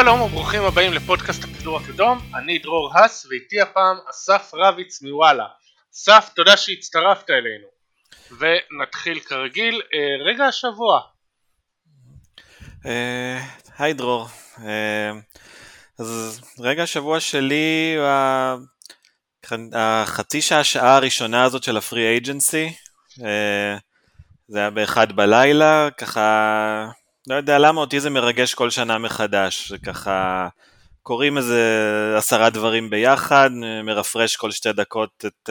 שלום וברוכים הבאים לפודקאסט הכדור הקדום, אני דרור האס ואיתי הפעם אסף רביץ מוואלה. אסף, תודה שהצטרפת אלינו. ונתחיל כרגיל, אה, רגע השבוע. אה, היי דרור, אה, אז רגע השבוע שלי החצי שעה שעה הראשונה הזאת של הפרי אייג'נסי, זה היה באחד בלילה, ככה לא יודע למה אותי זה מרגש כל שנה מחדש, ככה קוראים איזה עשרה דברים ביחד, מרפרש כל שתי דקות את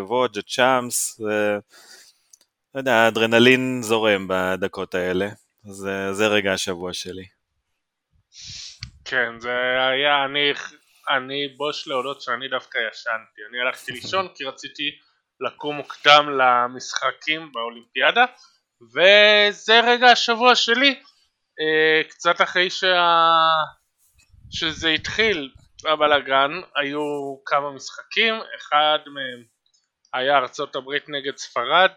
וודג', את צ'אמס, לא יודע, האדרנלין זורם בדקות האלה, אז זה רגע השבוע שלי. כן, זה היה, אני, אני בוש להודות שאני דווקא ישנתי, אני הלכתי לישון כי רציתי לקום מוקדם למשחקים באולימפיאדה וזה רגע השבוע שלי אה, קצת אחרי שה... שזה התחיל הבלאגן היו כמה משחקים אחד מהם היה ארצות הברית נגד ספרד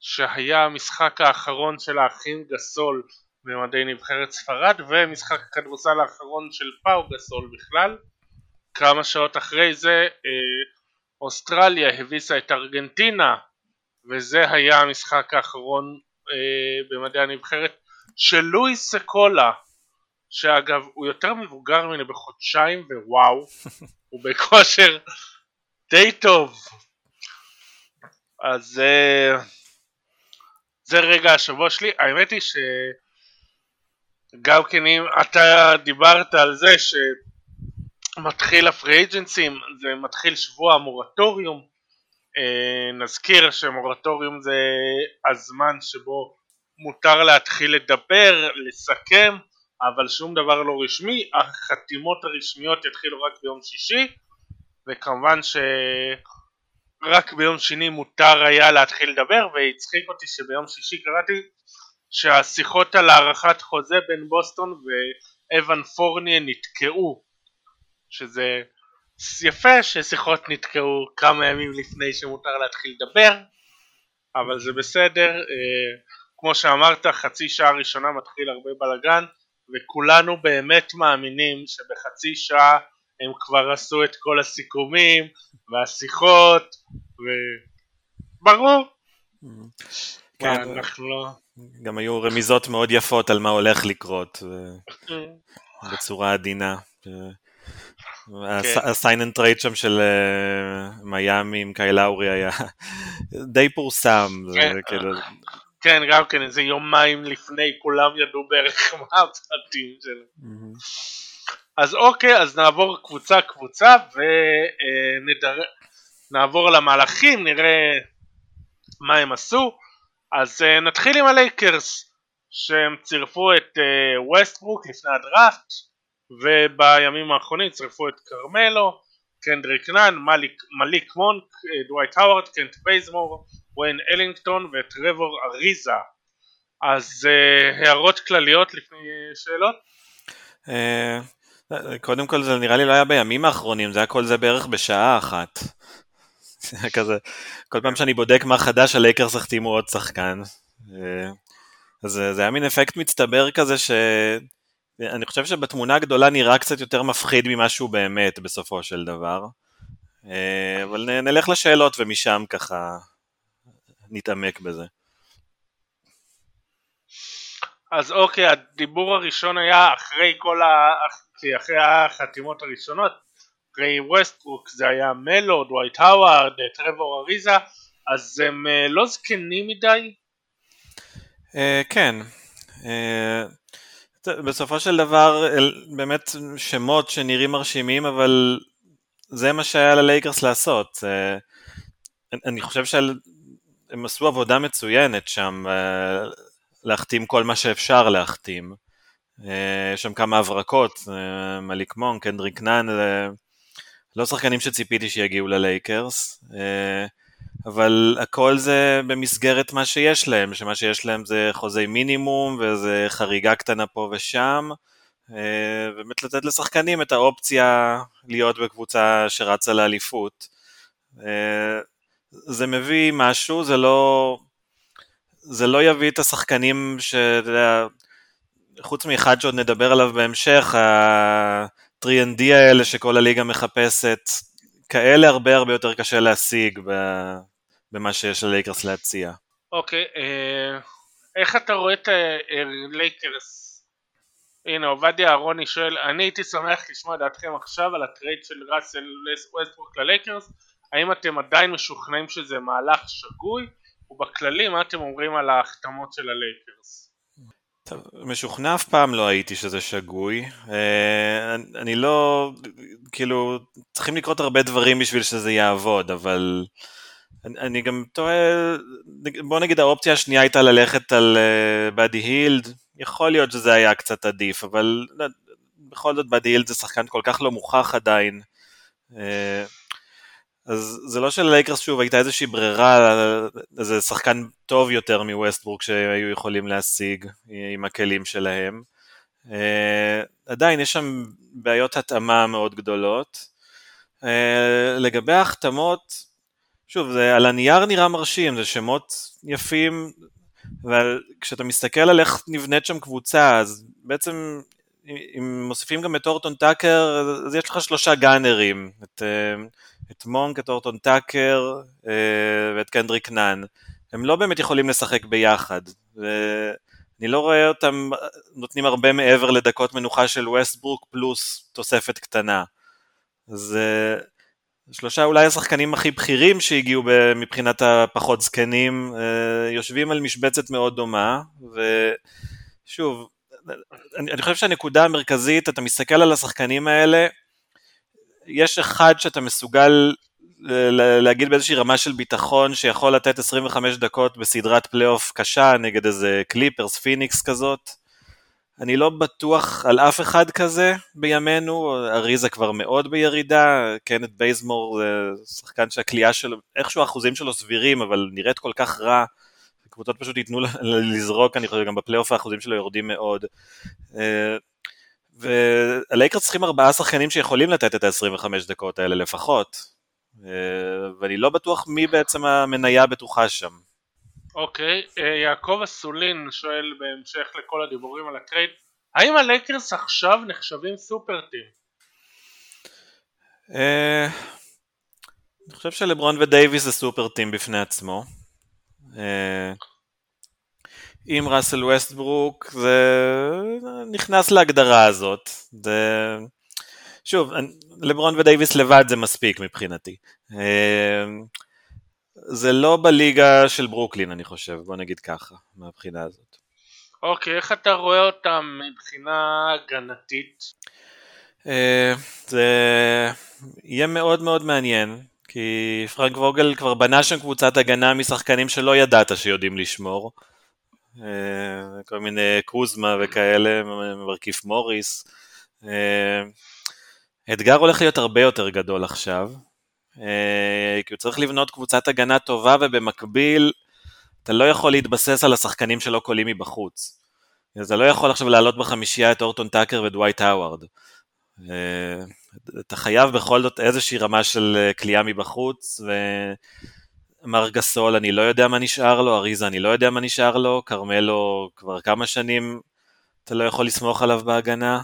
שהיה המשחק האחרון של האחים גסול במדי נבחרת ספרד ומשחק הכדורסל האחרון של פאו גסול בכלל. כמה שעות אחרי זה אה, אוסטרליה הביסה את ארגנטינה וזה היה המשחק האחרון אה, במדעי הנבחרת של לואיס סקולה שאגב הוא יותר מבוגר ממני בחודשיים ווואו הוא בכושר די טוב. אז אה, זה רגע השבוע שלי. האמת היא שגם כן אם אתה דיברת על זה שמתחיל הפרי אג'נסים זה מתחיל שבוע המורטוריום נזכיר שמורטוריום זה הזמן שבו מותר להתחיל לדבר, לסכם, אבל שום דבר לא רשמי, החתימות הרשמיות יתחילו רק ביום שישי, וכמובן שרק ביום שני מותר היה להתחיל לדבר, והצחיק אותי שביום שישי קראתי שהשיחות על הארכת חוזה בין בוסטון ואבן פורניה נתקעו, שזה יפה ששיחות נתקעו כמה ימים לפני שמותר להתחיל לדבר, אבל זה בסדר, אה, כמו שאמרת חצי שעה ראשונה מתחיל הרבה בלאגן וכולנו באמת מאמינים שבחצי שעה הם כבר עשו את כל הסיכומים והשיחות וברור. כן, אנחנו לא... גם היו רמיזות מאוד יפות על מה הולך לקרות בצורה עדינה ה sign and trade שם של אה, מיאמי עם קייל היה די פורסם. כן, כאילו... כן, גם כן איזה יומיים לפני כולם ידעו בערך מה הפרטים שלו. אז אוקיי, אז נעבור קבוצה קבוצה ונעבור אה, למהלכים, נראה מה הם עשו. אז אה, נתחיל עם הלייקרס שהם צירפו את ווסטברוק לפני הדראפט ובימים האחרונים צירפו את קרמלו, קנדריק נאן, מליק, מליק מונק, דווייט האווארד, קנט בייזמור, וויין אלינגטון ואת טרבור אריזה. אז אה, הערות כלליות לפני שאלות? אה, קודם כל זה נראה לי לא היה בימים האחרונים, זה היה כל זה בערך בשעה אחת. כזה, כל פעם שאני בודק מה חדש הלייקרס החתימו עוד שחקן. אז זה היה מין אפקט מצטבר כזה ש... אני חושב שבתמונה הגדולה נראה קצת יותר מפחיד ממה שהוא באמת בסופו של דבר. אה, אבל נלך לשאלות ומשם ככה נתעמק בזה. אז אוקיי, הדיבור הראשון היה אחרי כל ה... אחרי החתימות הראשונות, אחרי ווסטברוק זה היה מלו, דווייט האווארד, טרוור אריזה, אז הם אה, לא זקנים מדי? כן. אה, בסופו של דבר באמת שמות שנראים מרשימים אבל זה מה שהיה ללייקרס לעשות. אני חושב שהם עשו עבודה מצוינת שם אה, להחתים כל מה שאפשר להחתים. אה, יש שם כמה הברקות אה, מליק מון, קנדריק נאן לא שחקנים שציפיתי שיגיעו ללייקרס אבל הכל זה במסגרת מה שיש להם, שמה שיש להם זה חוזי מינימום וזה חריגה קטנה פה ושם, אה, באמת לתת לשחקנים את האופציה להיות בקבוצה שרצה לאליפות. אה, זה מביא משהו, זה לא, זה לא יביא את השחקנים שאתה יודע, חוץ מאחד שעוד נדבר עליו בהמשך, ה-3 and D האלה שכל הליגה מחפשת, כאלה הרבה הרבה יותר קשה להשיג במה שיש ללייקרס להציע. אוקיי, אה, איך אתה רואה את לייקרס? הנה עובדיה אהרוני שואל, אני הייתי שמח לשמוע דעתכם עכשיו על ה trade של ראסל ווסטברוק ללייקרס, האם אתם עדיין משוכנעים שזה מהלך שגוי, ובכללי מה אתם אומרים על ההחתמות של הלייקרס? משוכנע אף פעם לא הייתי שזה שגוי. אה, אני לא, כאילו, צריכים לקרות הרבה דברים בשביל שזה יעבוד, אבל אני, גם טועה, בוא נגיד האופציה השנייה הייתה ללכת על באדי uh, הילד, יכול להיות שזה היה קצת עדיף, אבל לא, בכל זאת באדי הילד זה שחקן כל כך לא מוכח עדיין. Uh, אז זה לא שללייקרס שוב הייתה איזושהי ברירה, זה שחקן טוב יותר מווסטבורק שהיו יכולים להשיג עם הכלים שלהם. Uh, עדיין יש שם בעיות התאמה מאוד גדולות. Uh, לגבי ההחתמות, שוב, זה על הנייר נראה מרשים, זה שמות יפים, אבל כשאתה מסתכל על איך נבנית שם קבוצה, אז בעצם אם מוסיפים גם את אורטון טאקר, אז יש לך שלושה גאנרים, את, אה, את מונק, את אורטון טאקר אה, ואת קנדריק נאן. הם לא באמת יכולים לשחק ביחד, ואני לא רואה אותם נותנים הרבה מעבר לדקות מנוחה של ווסטברוק פלוס תוספת קטנה. אז אה, שלושה אולי השחקנים הכי בכירים שהגיעו מבחינת הפחות זקנים, אה, יושבים על משבצת מאוד דומה, ושוב, אני, אני חושב שהנקודה המרכזית, אתה מסתכל על השחקנים האלה, יש אחד שאתה מסוגל להגיד באיזושהי רמה של ביטחון שיכול לתת 25 דקות בסדרת פלייאוף קשה נגד איזה קליפרס, פיניקס כזאת, אני לא בטוח על אף אחד כזה בימינו, אריזה כבר מאוד בירידה, קנט בייזמור זה שחקן שהקליעה שלו, איכשהו האחוזים שלו סבירים, אבל נראית כל כך רע, קבוצות פשוט ייתנו לזרוק, אני חושב, גם בפלייאוף האחוזים שלו יורדים מאוד. אה, והלייקרס צריכים ארבעה שחקנים שיכולים לתת את ה-25 דקות האלה לפחות, אה, ואני לא בטוח מי בעצם המניה הבטוחה שם. אוקיי, okay, אה, יעקב אסולין שואל בהמשך לכל הדיבורים על ה trade, האם הלייקרס עכשיו נחשבים super team? אה, אני חושב שלברון ודייוויס זה super team בפני עצמו. אה, עם ראסל ווסטברוק זה נכנס להגדרה הזאת. זה... שוב, לברון ודייוויס לבד זה מספיק מבחינתי. זה לא בליגה של ברוקלין, אני חושב, בוא נגיד ככה, מהבחינה הזאת. אוקיי, איך אתה רואה אותם מבחינה הגנתית? אה, זה יהיה מאוד מאוד מעניין, כי פרנק ווגל כבר בנה שם קבוצת הגנה משחקנים שלא ידעת שיודעים לשמור. אה, כל מיני קוזמה וכאלה, מרכיף מוריס. אה, אתגר הולך להיות הרבה יותר גדול עכשיו, כי הוא צריך לבנות קבוצת הגנה טובה ובמקביל אתה לא יכול להתבסס על השחקנים שלא קולים מבחוץ. אתה לא יכול עכשיו לעלות בחמישייה את אורטון טאקר ודווייט האווארד. אה, אתה חייב בכל זאת איזושהי רמה של כליאה אה, מבחוץ, ומר גסול, אני לא יודע מה נשאר לו, אריזה, אני לא יודע מה נשאר לו, כרמלו כבר כמה שנים אתה לא יכול לסמוך עליו בהגנה.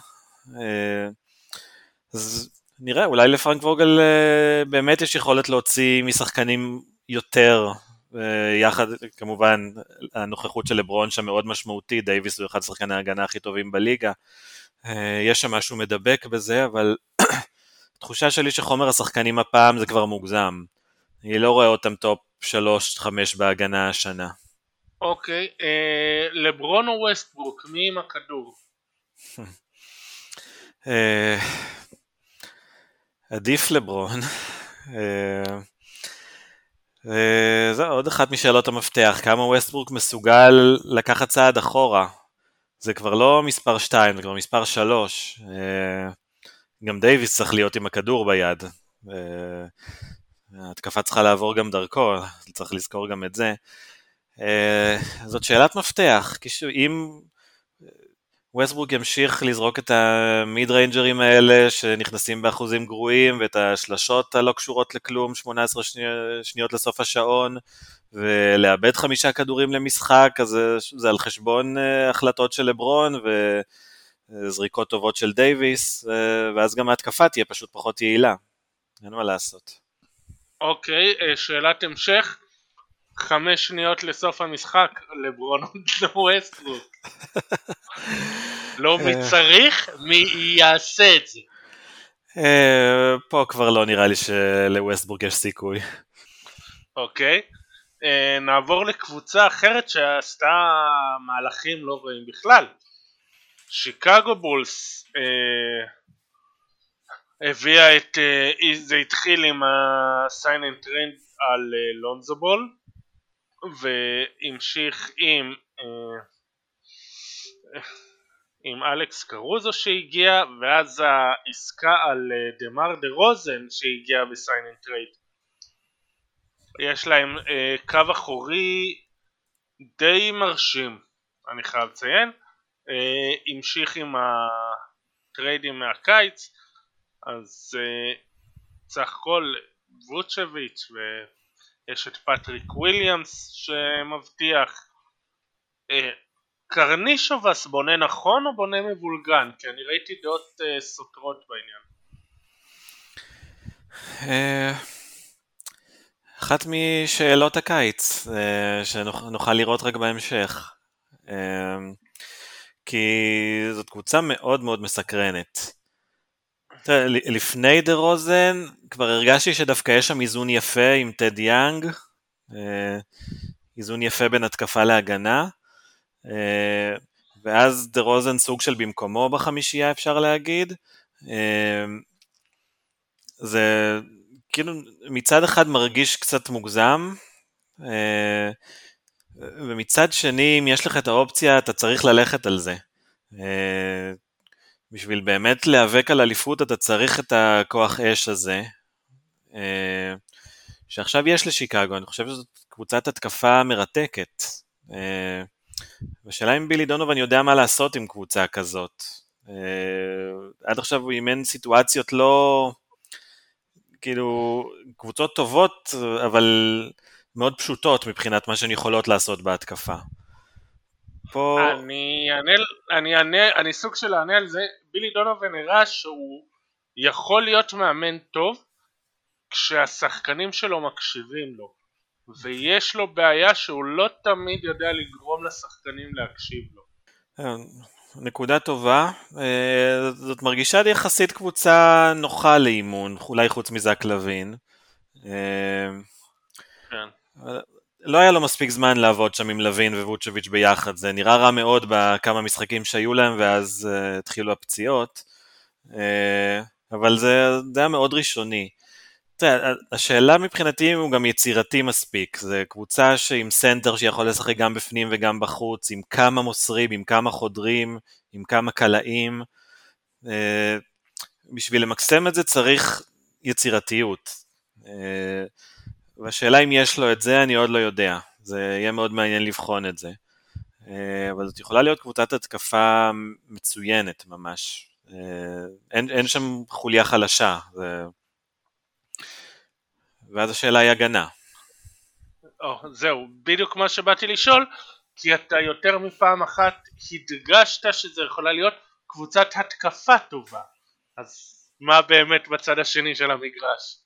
אז נראה, אולי לפרנק ווגל אה, באמת יש יכולת להוציא משחקנים יותר, אה, יחד, כמובן, הנוכחות של לברון שם מאוד משמעותי, דייוויס הוא אחד השחקני ההגנה הכי טובים בליגה, אה, יש שם משהו מדבק בזה, אבל התחושה שלי שחומר השחקנים הפעם זה כבר מוגזם. אני לא רואה אותם top 3-5 בהגנה השנה. אוקיי, אה, לברון או ווסטברוק, מי עם הכדור? עדיף לברון. אה, אה, זהו, עוד אחת משאלות המפתח, כמה ווסטברוק מסוגל לקחת צעד אחורה. זה כבר לא מספר 2, זה כבר מספר 3. אה, גם דייוויס צריך להיות עם הכדור ביד. ההתקפה צריכה לעבור גם דרכו, צריך לזכור גם את זה. זאת שאלת מפתח, אם ווסטברוק ימשיך לזרוק את ה mid ranger ים האלה שנכנסים באחוזים גרועים ואת השלשות הלא קשורות לכלום, 18 שני, שניות לסוף השעון, ולאבד חמישה כדורים למשחק, אז זה, זה על חשבון אה, החלטות של לברון וזריקות טובות של דייוויס, אה, ואז גם ההתקפה תהיה פשוט פחות יעילה, אין מה לעשות. אוקיי, okay, שאלת המשך. חמש שניות לסוף המשחק, לברון ווסטברוק. לא מי אה. צריך, מי יעשה את זה. אה, פה כבר לא נראה לי שלווסטבורג יש סיכוי. אוקיי. אה, נעבור לקבוצה אחרת שעשתה מהלכים לא רואים בכלל. שיקגו בולס הביאה את, זה התחיל עם ה-sign and trend על לונזו בול והמשיך עם עם אלכס קרוזו שהגיע ואז העסקה על אה, דמר דה רוזן שהגיע ב sign and trade. יש להם אה, קו אחורי די מרשים אני חייב לציין. אה, המשיך עם הטריידים מהקיץ אז אה, סך הכל ווצ'ביץ' ויש את פטריק וויליאמס שמבטיח אה, קרנישובס בונה נכון או בונה מבולגן? כי אני ראיתי דעות אה, סותרות בעניין. אה, אחת משאלות הקיץ שנוכל לראות רק בהמשך. כי זאת קבוצה מאוד מאוד מסקרנת. לפני דה רוזן כבר הרגשתי שדווקא יש שם איזון יפה עם טד יאנג, איזון יפה בין התקפה להגנה. אה, ואז דה רוזן סוג של במקומו בחמישייה אפשר להגיד. אה, זה כאילו מצד אחד מרגיש קצת מוגזם, אה, ומצד שני אם יש לך את האופציה אתה צריך ללכת על זה. בשביל באמת להיאבק על אליפות אתה צריך את הכוח אש הזה, שעכשיו יש לשיקגו, אני חושב שזאת קבוצת התקפה מרתקת. השאלה אם בילי דונובן יודע מה לעשות עם קבוצה כזאת. Uh, עד עכשיו הוא אימן סיטואציות לא, כאילו, קבוצות טובות, אבל מאוד פשוטות מבחינת מה שהן יכולות לעשות בהתקפה. פה... אני אענה, אני אענה, אני סוג של אענה על זה, בילי דונובן הראה שהוא יכול להיות מאמן טוב כשהשחקנים שלו מקשיבים לו. ויש לו בעיה שהוא לא תמיד יודע לגרום לשחקנים להקשיב לו. אה, נקודה טובה, אה, זאת מרגישה לי יחסית קבוצה נוחה לאימון, אולי חוץ מזק לוין. אה, כן. לא היה לו מספיק זמן לעבוד שם עם לוין וווצ'ביץ' ביחד, זה נראה רע מאוד בכמה משחקים שהיו להם ואז התחילו הפציעות, אבל זה, זה היה מאוד ראשוני. תראה, השאלה מבחינתי אם הוא גם יצירתי מספיק, זה קבוצה שעם סנטר שיכול לשחק גם בפנים וגם בחוץ, עם כמה מוסרים, עם כמה חודרים, עם כמה קלעים. אה, בשביל למקסם את זה צריך יצירתיות. אה, והשאלה אם יש לו את זה, אני עוד לא יודע. זה יהיה מאוד מעניין לבחון את זה. אה, אבל זאת יכולה להיות קבוצת התקפה מצוינת ממש. אין, אין שם חוליה חלשה. זה... ואז השאלה היא הגנה. או, זהו, בדיוק מה שבאתי לשאול, כי אתה יותר מפעם אחת הדגשת שזה יכולה להיות קבוצת התקפה טובה, אז מה באמת בצד השני של המגרש?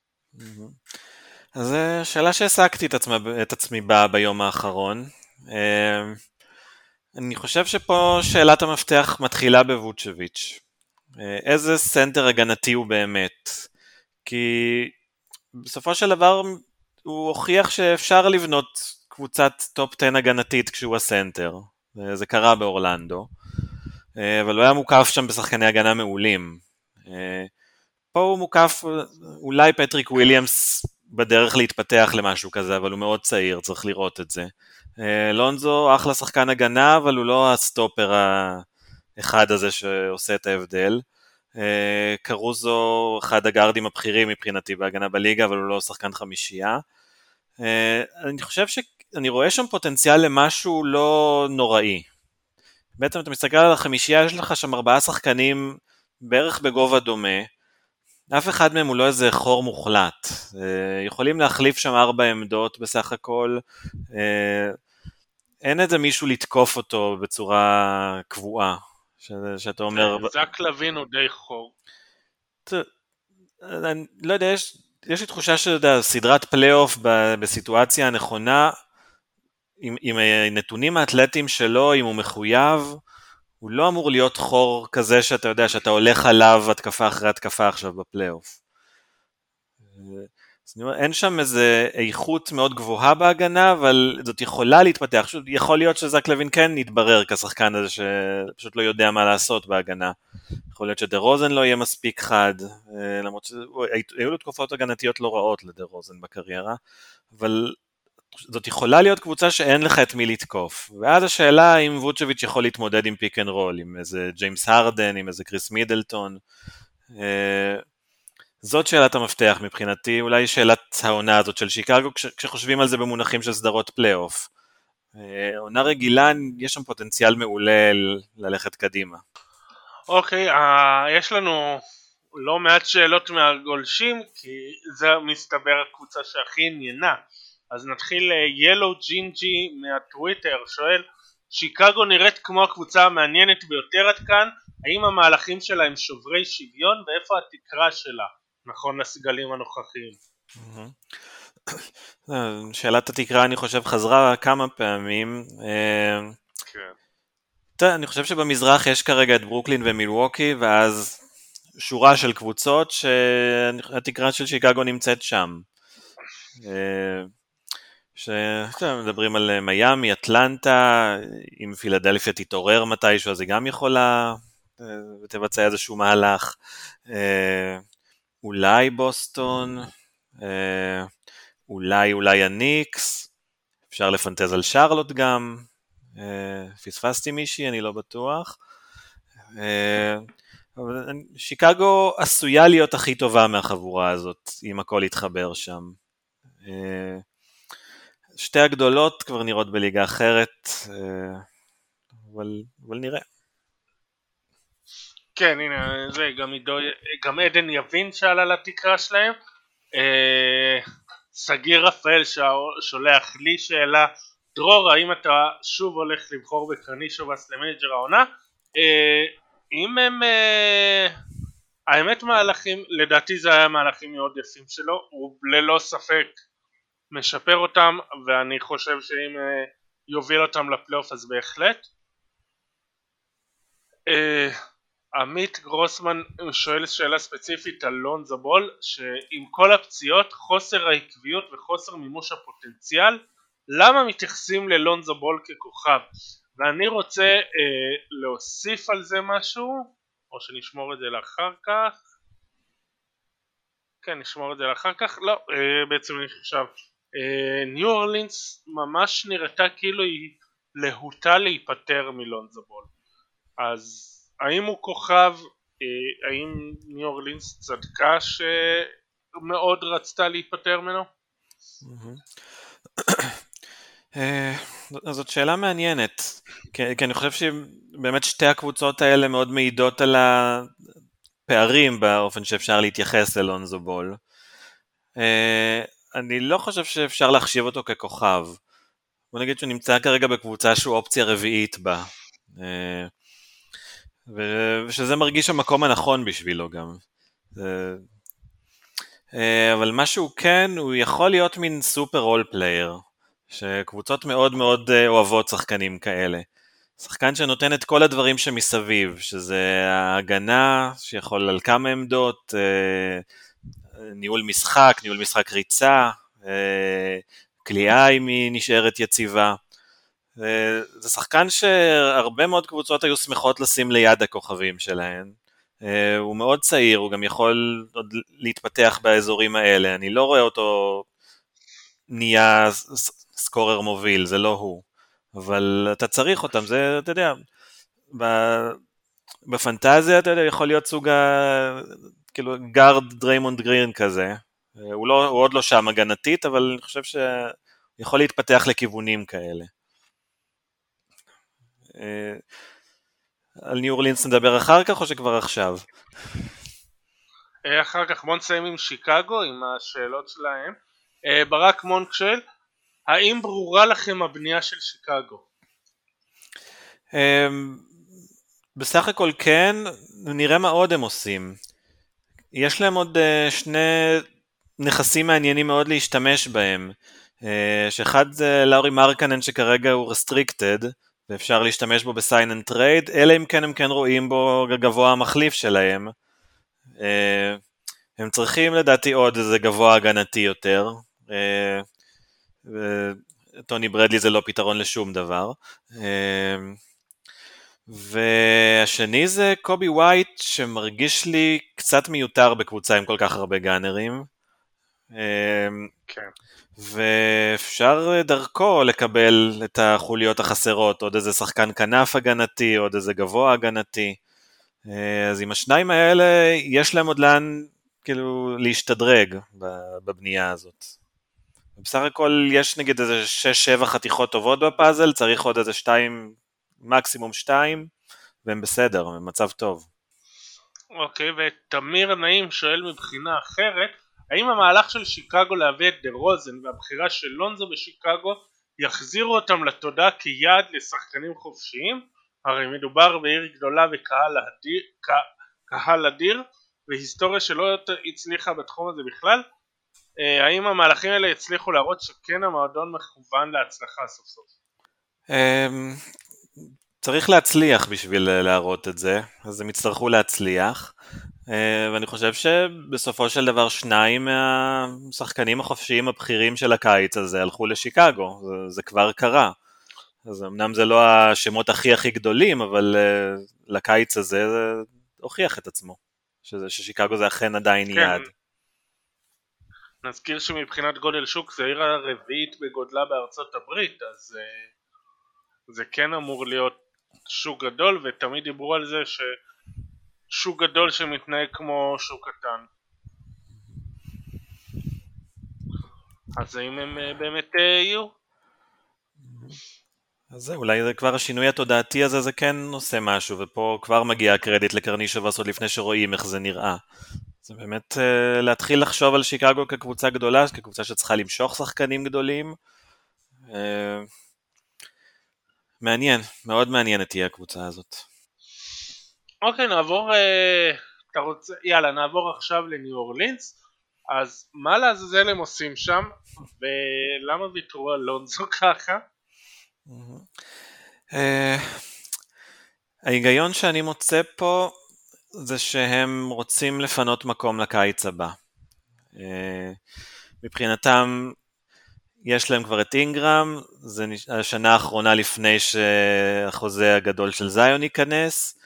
אז זו שאלה שהעסקתי את, את עצמי בה ביום האחרון. אמ, אני חושב שפה שאלת המפתח מתחילה בווצ'ביץ'. אה, איזה סנטר הגנתי הוא באמת? כי בסופו של דבר הוא הוכיח שאפשר לבנות קבוצת top 10 הגנתית כשהוא הסנטר, זה קרה באורלנדו, אה, אבל הוא היה מוקף שם בשחקני הגנה מעולים. אה, פה הוא מוקף אולי פטריק וויליאמס בדרך להתפתח למשהו כזה, אבל הוא מאוד צעיר, צריך לראות את זה. אה, לונזו אחלה שחקן הגנה, אבל הוא לא הסטופר האחד הזה שעושה את ההבדל. אה, קרוזו אחד הגארדים הבכירים מבחינתי בהגנה בליגה, אבל הוא לא שחקן חמישייה. אה, אני חושב שאני רואה שם פוטנציאל למשהו לא נוראי. בעצם אתה מסתכל על החמישייה, יש לך שם ארבעה שחקנים בערך בגובה דומה, אף אחד מהם הוא לא איזה חור מוחלט. אה, יכולים להחליף שם ארבע עמדות בסך הכל. אין איזה מישהו לתקוף אותו בצורה קבועה, שאתה אומר... זק לוין הוא די חור. אני לא יודע, יש, יש לי תחושה שסדרת פלייאוף בסיטואציה הנכונה, עם, עם הנתונים האתלטיים שלו, אם הוא מחויב, הוא לא אמור להיות חור כזה שאתה יודע שאתה הולך עליו התקפה אחרי התקפה עכשיו בפלייאוף. אז אני אומר, אין שם איזה איכות מאוד גבוהה בהגנה, אבל זאת יכולה להתפתח. פשוט יכול להיות שזק לוין כן יתברר כשחקן הזה שפשוט לא יודע מה לעשות בהגנה. יכול להיות שדה רוזן לא יהיה מספיק חד, אה, למרות שהיו לו תקופות הגנתיות לא רעות לדה רוזן בקריירה, אבל זאת יכולה להיות קבוצה שאין לך את מי לתקוף. ואז השאלה אם ווצ'ביץ' יכול להתמודד עם pick and roll, עם איזה ג'יימס הרדן, עם איזה קריס מידלטון. אה, זאת שאלת המפתח מבחינתי, אולי שאלת העונה הזאת של שיקגו, כשחושבים על זה במונחים של סדרות פלייאוף. אה, עונה רגילה, יש שם פוטנציאל מעולה ללכת קדימה. אוקיי, okay, uh, יש לנו לא מעט שאלות מהגולשים, כי זה מסתבר הקבוצה שהכי עניינה. אז נתחיל ילו ג'ינג'י מהטוויטר שואל שיקגו נראית כמו הקבוצה המעניינת ביותר עד כאן האם המהלכים שלה הם שוברי שוויון ואיפה התקרה שלה נכון לסגלים הנוכחיים. שאלת התקרה אני חושב חזרה כמה פעמים. אה, כן. אני חושב שבמזרח יש כרגע את ברוקלין ומילווקי ואז שורה של קבוצות שהתקרה של שיקגו נמצאת שם. אה, שמדברים על אה, מיאמי, אטלנטה, אם פילדלפיה תתעורר מתישהו אז היא גם יכולה ותבצע איזשהו מהלך, אה, אולי בוסטון, אה, אולי אולי הניקס, אפשר לפנטז על שרלוט גם, פספסתי מישהי, אני לא בטוח. שיקגו עשויה להיות הכי טובה מהחבורה הזאת, אם הכל יתחבר שם. שתי הגדולות כבר נראות בליגה אחרת, אה, אבל, אבל נראה. כן, הנה, זה גם עידו, גם עדן יבין שעלה לתקרה שלהם. אה, שגיא רפאל שולח לי שאלה, דרור, האם אתה שוב הולך לבחור בקרנישובס ל manager העונה? אה, אם הם... האמת מהלכים, לדעתי זה היה מהלכים מאוד יפים שלו, הוא ללא ספק משפר אותם ואני חושב שאם יוביל אותם לפלייאוף אז בהחלט. עמית גרוסמן שואל שאלה ספציפית על לונזו בול שעם כל הפציעות חוסר העקביות וחוסר מימוש הפוטנציאל למה מתייחסים ללונזו בול ככוכב? ואני רוצה uh, להוסיף על זה משהו או שנשמור את זה לאחר כך? כן נשמור את זה לאחר כך. לא uh, בעצם אני חושב ניו אורלינס ממש נראתה כאילו היא להוטה להיפטר מלונזו בול. אז האם הוא כוכב אה, האם ניו אורלינס צדקה שמאוד רצתה להיפטר ממנו? אה, זאת שאלה מעניינת כי אני חושב שבאמת שתי הקבוצות האלה מאוד מעידות על הפערים באופן שאפשר להתייחס ללונזו בול אה, אני לא חושב שאפשר להחשיב אותו ככוכב. בוא נגיד שהוא נמצא כרגע בקבוצה שהוא אופציה רביעית בה. אה, ושזה מרגיש המקום הנכון בשבילו גם. אה, אבל מה שהוא כן, הוא יכול להיות מין super role player, שקבוצות מאוד מאוד אה, אוהבות שחקנים כאלה. שחקן שנותן את כל הדברים שמסביב, שזה ההגנה, שיכול על כמה עמדות, ניהול משחק, ניהול משחק ריצה, כליאה אם היא נשארת יציבה. זה שחקן שהרבה מאוד קבוצות היו שמחות לשים ליד הכוכבים שלהן. הוא מאוד צעיר, הוא גם יכול עוד להתפתח באזורים האלה, אני לא רואה אותו נהיה סקורר מוביל, זה לא הוא. אבל אתה צריך אותם, זה, אתה יודע, בפנטזיה, אתה יודע, יכול להיות סוג ה... כאילו גארד דריימונד גרין כזה. הוא, לא, הוא עוד לא שם הגנתית, אבל אני חושב שיכול להתפתח לכיוונים כאלה. על ניו אורלינס נדבר אחר כך או שכבר עכשיו? אה, אחר כך בוא נסיים עם שיקגו, עם השאלות שלהם. אה, ברק מונק שואל, האם ברורה לכם הבנייה של שיקגו? אמ, בסך הכל כן, נראה מה עוד הם עושים. יש להם עוד אה, שני נכסים מעניינים מאוד להשתמש בהם. שאחד זה לאורי מרקנן שכרגע הוא restricted, ואפשר להשתמש בו ב sign and trade, אלא אם כן הם כן רואים בו גבוה המחליף שלהם. אה, הם צריכים לדעתי עוד איזה גבוה הגנתי יותר. אה, טוני ברדלי זה לא פתרון לשום דבר. אה, והשני זה קובי ווייט שמרגיש לי קצת מיותר בקבוצה עם כל כך הרבה גאנרים. כן. ואפשר דרכו לקבל את החוליות החסרות, עוד איזה שחקן כנף הגנתי, עוד איזה גבוה הגנתי. אז עם השניים האלה יש להם עוד לאן כאילו להשתדרג בבנייה הזאת. בסך הכל יש נגיד איזה 6-7 חתיכות טובות בפאזל, צריך עוד איזה 2, מקסימום 2, והם בסדר, הם במצב טוב. אוקיי, ותמיר נעים שואל מבחינה אחרת, האם המהלך של שיקגו להביא את דה רוזן והבחירה של לונזו בשיקגו יחזירו אותם לתודעה כיעד לשחקנים חופשיים? הרי מדובר בעיר גדולה וקהל אדיר, קהל אדיר והיסטוריה שלא הצליחה בתחום הזה בכלל אה, האם המהלכים האלה יצליחו להראות שכן המועדון מכוון להצלחה סוף סוף? אמ, צריך להצליח בשביל להראות את זה, אז הם יצטרכו להצליח. אה, ואני חושב שבסופו של דבר שניים מהשחקנים החופשיים הבכירים של הקיץ הזה הלכו לשיקגו, זה, זה כבר קרה. אז אמנם זה לא השמות הכי הכי גדולים, אבל uh, לקיץ הזה זה הוכיח את עצמו, שזה, ששיקגו זה אכן עדיין כן. יעד. נזכיר שמבחינת גודל שוק זה העיר הרביעית בגודלה בארצות הברית, אז uh, זה כן אמור להיות שוק גדול, ותמיד דיברו על זה ששוק גדול שמתנהג כמו שוק קטן. אז האם הם uh, באמת uh, יהיו? אז זה, אולי זה כבר השינוי התודעתי הזה, זה כן עושה משהו, ופה כבר מגיע הקרדיט לקרנישובס עוד לפני שרואים איך זה נראה. זה באמת uh, להתחיל לחשוב על שיקגו כקבוצה גדולה, כקבוצה שצריכה למשוך שחקנים גדולים. מעניין, מאוד מעניינת תהיה הקבוצה הזאת. אוקיי, נעבור, uh, אתה רוצה, יאללה, נעבור עכשיו לניו אורלינס. אז מה לעזאזל הם עושים שם, ולמה ויתרו על לונזו ככה? אה, ההיגיון שאני מוצא פה זה שהם רוצים לפנות מקום לקיץ הבא. אה, מבחינתם יש להם כבר את אינגרם, זה השנה האחרונה לפני שהחוזה הגדול של זיון ייכנס.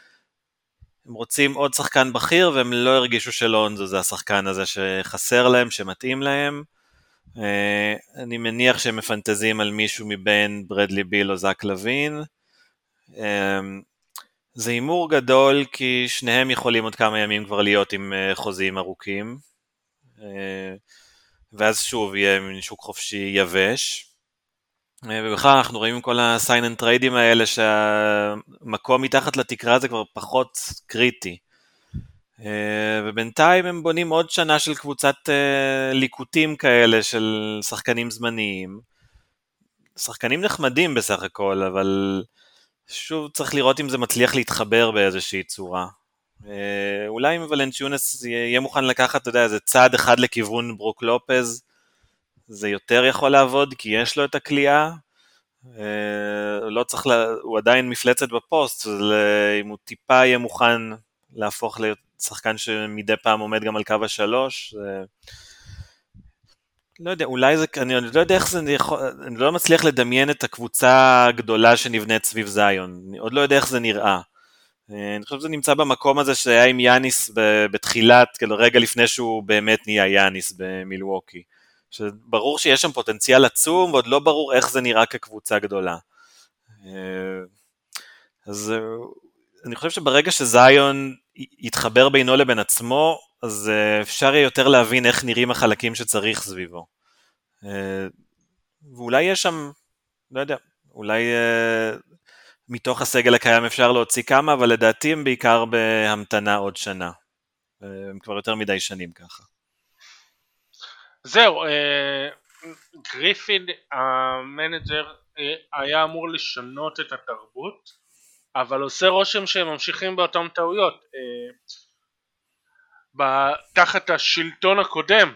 הם רוצים עוד שחקן בכיר והם לא הרגישו שלונזו זה השחקן הזה שחסר להם, שמתאים להם. אה, אני מניח שהם מפנטזים על מישהו מבין ברדלי ביל או זאק לוין. אה, זה הימור גדול כי שניהם יכולים עוד כמה ימים כבר להיות עם אה, חוזים ארוכים. ואז שוב יהיה מין שוק חופשי יבש. ובכלל אנחנו רואים כל ה sign and טריידים האלה שהמקום מתחת לתקרה זה כבר פחות קריטי. אה, ובינתיים הם בונים עוד שנה של קבוצת אה, ליקוטים כאלה של שחקנים זמניים. שחקנים נחמדים בסך הכל, אבל שוב צריך לראות אם זה מצליח להתחבר באיזושהי צורה. אה, אולי אם ולנצ'יונס יהיה מוכן לקחת, אתה יודע, איזה צעד אחד לכיוון ברוק לופז, זה יותר יכול לעבוד, כי יש לו את הכלייה. לא צריך, לה... הוא עדיין מפלצת בפוסט, אם הוא טיפה יהיה מוכן להפוך שחקן שמדי פעם עומד גם על קו השלוש. זה... לא יודע, אולי זה, אני לא יודע איך זה יכול, אני לא מצליח לדמיין את הקבוצה הגדולה שנבנית סביב זיון, אני עוד לא יודע איך זה נראה. אני חושב שזה נמצא במקום הזה שהיה עם יאניס בתחילת, כאילו רגע לפני שהוא באמת נהיה יאניס במילווקי. שברור שיש שם פוטנציאל עצום, ועוד לא ברור איך זה נראה כקבוצה גדולה. אז אני חושב שברגע שזיון יתחבר בינו לבין עצמו, אז אה, אפשר יהיה יותר להבין איך נראים החלקים שצריך סביבו. אה, ואולי יש שם, לא יודע, אולי אה, מתוך הסגל הקיים אפשר להוציא כמה, אבל לדעתי הם בעיקר בהמתנה עוד שנה. הם כבר יותר מדי שנים ככה. זהו, גריפין המנג'ר היה אמור לשנות את התרבות, אבל עושה רושם שהם ממשיכים באותן טעויות. תחת השלטון הקודם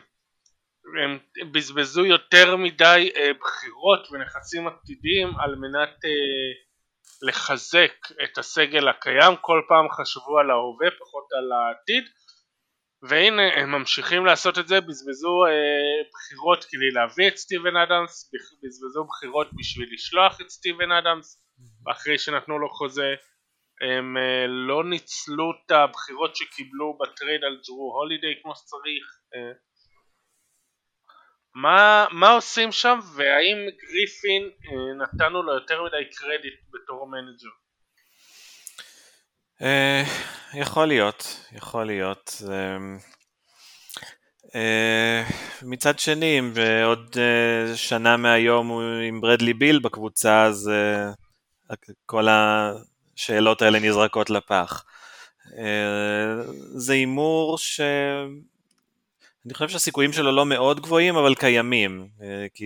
הם בזבזו יותר מדי בחירות ונכסים עתידיים על מנת לחזק את הסגל הקיים, כל פעם חשבו על ההווה פחות על העתיד והנה הם ממשיכים לעשות את זה, בזבזו אה, בחירות כדי להביא את סטיבן אדמס, בזבזו בחירות בשביל לשלוח את סטיבן אדמס אחרי שנתנו לו חוזה הם אה, לא ניצלו את הבחירות שקיבלו בטרייד על ג'רו הולידיי כמו שצריך אה, מה, מה עושים שם והאם גריפין אה, נתנו לו יותר מדי קרדיט בתור manager? אה, יכול להיות, יכול להיות. אה, מצד שני, אם בעוד שנה מהיום הוא עם ברדלי ביל בקבוצה, אז כל השאלות האלה נזרקות לפח. זה הימור ש... אני חושב שהסיכויים שלו לא מאוד גבוהים, אבל קיימים, אה, כי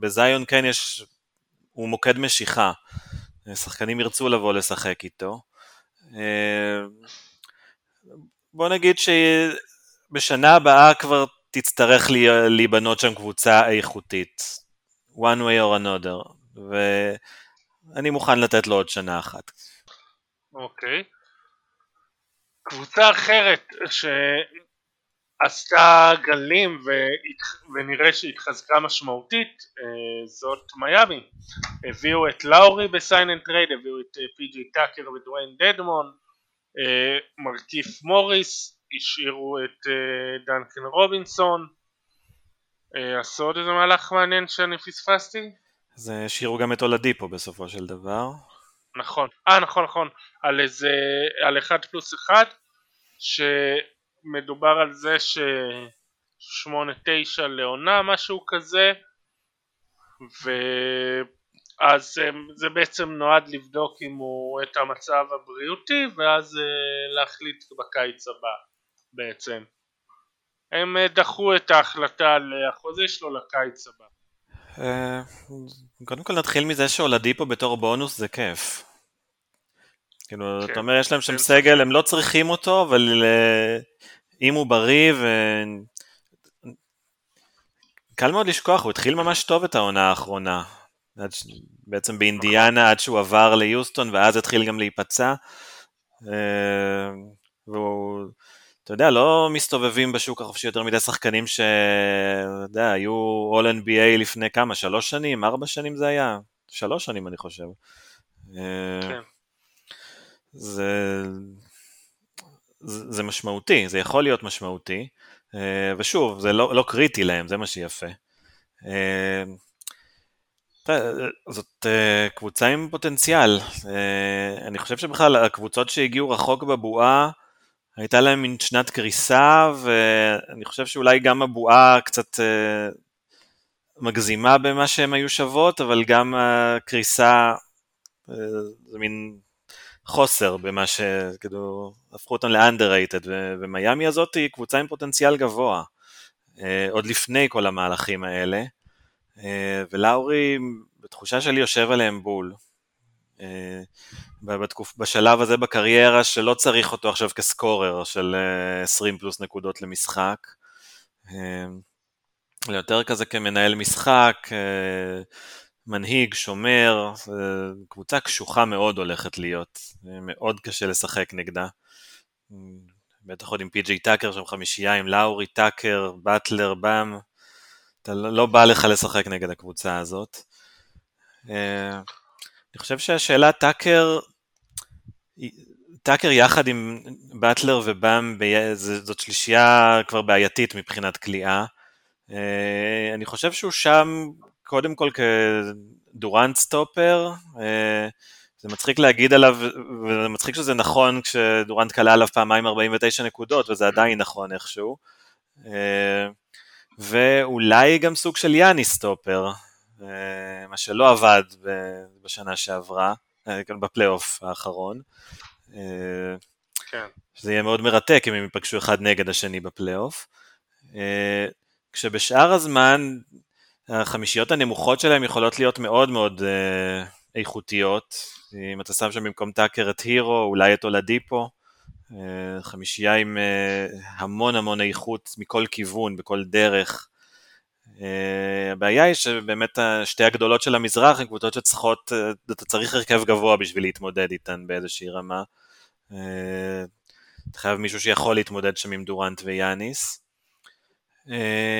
בזיון כן יש, הוא מוקד משיכה, שחקנים ירצו לבוא לשחק איתו. אה, בוא נגיד שבשנה הבאה כבר תצטרך להיבנות שם קבוצה איכותית, one way or another, ואני מוכן לתת לו עוד שנה אחת. אוקיי. Okay. קבוצה אחרת ש... עשתה גלים ונראה שהתחזקה משמעותית אה, זאת מיאמי. הביאו את לאורי ב sign and trade הביאו את אה, פי.ג'י טאקר ודוויין דדמון אה, מרכיף מוריס השאירו את דנקן רובינסון. עשו עוד איזה מהלך מעניין שאני פספסתי? אז השאירו גם את אולדיפו בסופו של דבר. נכון, אה נכון נכון. על איזה, על אחד פלוס אחד ש... מדובר על זה ששמונה תשע לעונה משהו כזה ואז זה בעצם נועד לבדוק אם הוא את המצב הבריאותי ואז אה, להחליט בקיץ הבא בעצם. הם אה, דחו את ההחלטה על החוזה שלו לקיץ הבא. אה, קודם כל נתחיל מזה שהולדיפו בתור בונוס זה כיף. כאילו, כן. אתה אומר, יש להם שם סגל, הם לא צריכים אותו, אבל אה, אם הוא בריא ו... קל מאוד לשכוח, הוא התחיל ממש טוב את העונה האחרונה. ש... בעצם באינדיאנה עד שהוא עבר ליוסטון ואז התחיל גם להיפצע. אה, והוא, אתה יודע, לא מסתובבים בשוק החופשי יותר מדי שחקנים ש... אתה יודע, היו All NBA לפני כמה, שלוש שנים, ארבע שנים זה היה? שלוש שנים אני חושב. אה, כן. זה, זה, משמעותי, זה יכול להיות משמעותי, אה, ושוב, זה לא, לא קריטי להם, זה מה שיפה. אה, זאת אה, קבוצה עם פוטנציאל. אני חושב שבכלל הקבוצות שהגיעו רחוק בבועה, הייתה להם מין שנת קריסה, ואני חושב שאולי גם הבועה קצת מגזימה במה שהן היו שוות, אבל גם הקריסה זה מין חוסר במה ש... כאילו, הפכו אותם ל-underrated, ומיאמי הזאת היא קבוצה עם פוטנציאל גבוה, אה, עוד לפני כל המהלכים האלה, אה, ולאורי, בתחושה שלי, יושב עליהם בול. אה, בתקופ... בשלב הזה בקריירה שלא צריך אותו עכשיו כסקורר של 20 פלוס נקודות למשחק, יותר כזה כמנהל משחק, מנהיג, שומר, קבוצה קשוחה מאוד הולכת להיות, מאוד קשה לשחק נגדה. בטח עוד עם פי.ג'יי טאקר שם חמישייה, עם לאורי טאקר, באטלר, באם, אתה לא, לא בא לך לשחק נגד הקבוצה הזאת. אה, אני חושב שהשאלה טאקר, טאקר יחד עם באטלר ובאם, זאת שלישייה כבר בעייתית מבחינת כליאה. אה, אני חושב שהוא שם קודם כל כדורנט סטופר, אה, זה מצחיק להגיד עליו, וזה מצחיק שזה נכון כשדורנט קלע עליו פעמיים 49 נקודות, וזה עדיין נכון איכשהו. אה, ואולי גם סוג של יאני סטופר, אה, מה שלא עבד בשנה שעברה. בפלייאוף האחרון. כן. שזה יהיה מאוד מרתק אם הם ייפגשו אחד נגד השני בפלייאוף. כשבשאר הזמן החמישיות הנמוכות שלהם יכולות להיות מאוד מאוד איכותיות. אם אתה שם שם במקום טאקר את הירו, אולי את אולדיפו. חמישייה עם המון המון איכות מכל כיוון, בכל דרך. Uh, הבעיה היא שבאמת שתי הגדולות של המזרח הן קבוצות שצריכות, uh, אתה צריך הרכב גבוה בשביל להתמודד איתן באיזושהי רמה. Uh, אתה חייב מישהו שיכול להתמודד שם עם דורנט ויאניס. אה,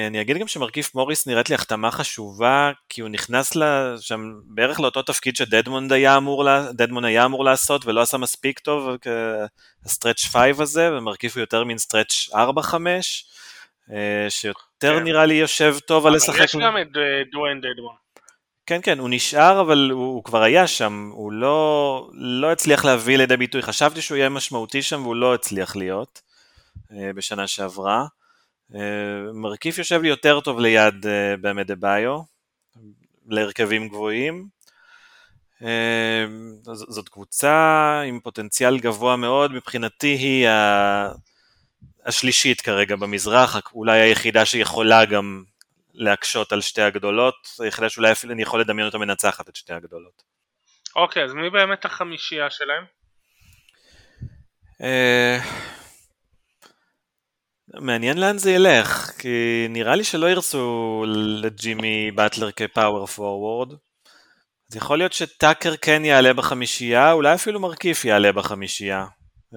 אני אגיד גם שמרכיף מוריס נראית לי החתמה חשובה, כי הוא נכנס שם בערך לאותו תפקיד שדדמון היה אמור, היה אמור לעשות ולא עשה מספיק טוב, ה stretch 5 הזה, ומרכיף הוא יותר מין stretch 4-5. שיותר כן. נראה לי יושב טוב על לשחק. אבל יש גם את דוויין דדמון. כן, כן, הוא נשאר, אבל הוא, הוא כבר היה שם, הוא לא, לא הצליח להביא לידי ביטוי. חשבתי שהוא יהיה משמעותי שם, והוא לא הצליח להיות אה, בשנה שעברה. אה, מרכיף יושב לי יותר טוב ליד אה, באמת דה ביו, להרכבים גבוהים. אה, זאת קבוצה עם פוטנציאל גבוה מאוד, מבחינתי היא ה... השלישית כרגע במזרח, אולי היחידה שיכולה גם להקשות על שתי הגדולות, היחידה שאולי אפילו אני יכול לדמיין אותה מנצחת את שתי הגדולות. אוקיי, אז מי באמת החמישייה שלהם? מעניין לאן זה ילך, כי נראה לי שלא ירצו לג'ימי באטלר כפאוור פורוורד. אז יכול להיות שטאקר כן יעלה בחמישייה, אולי אפילו מרכיף יעלה בחמישייה.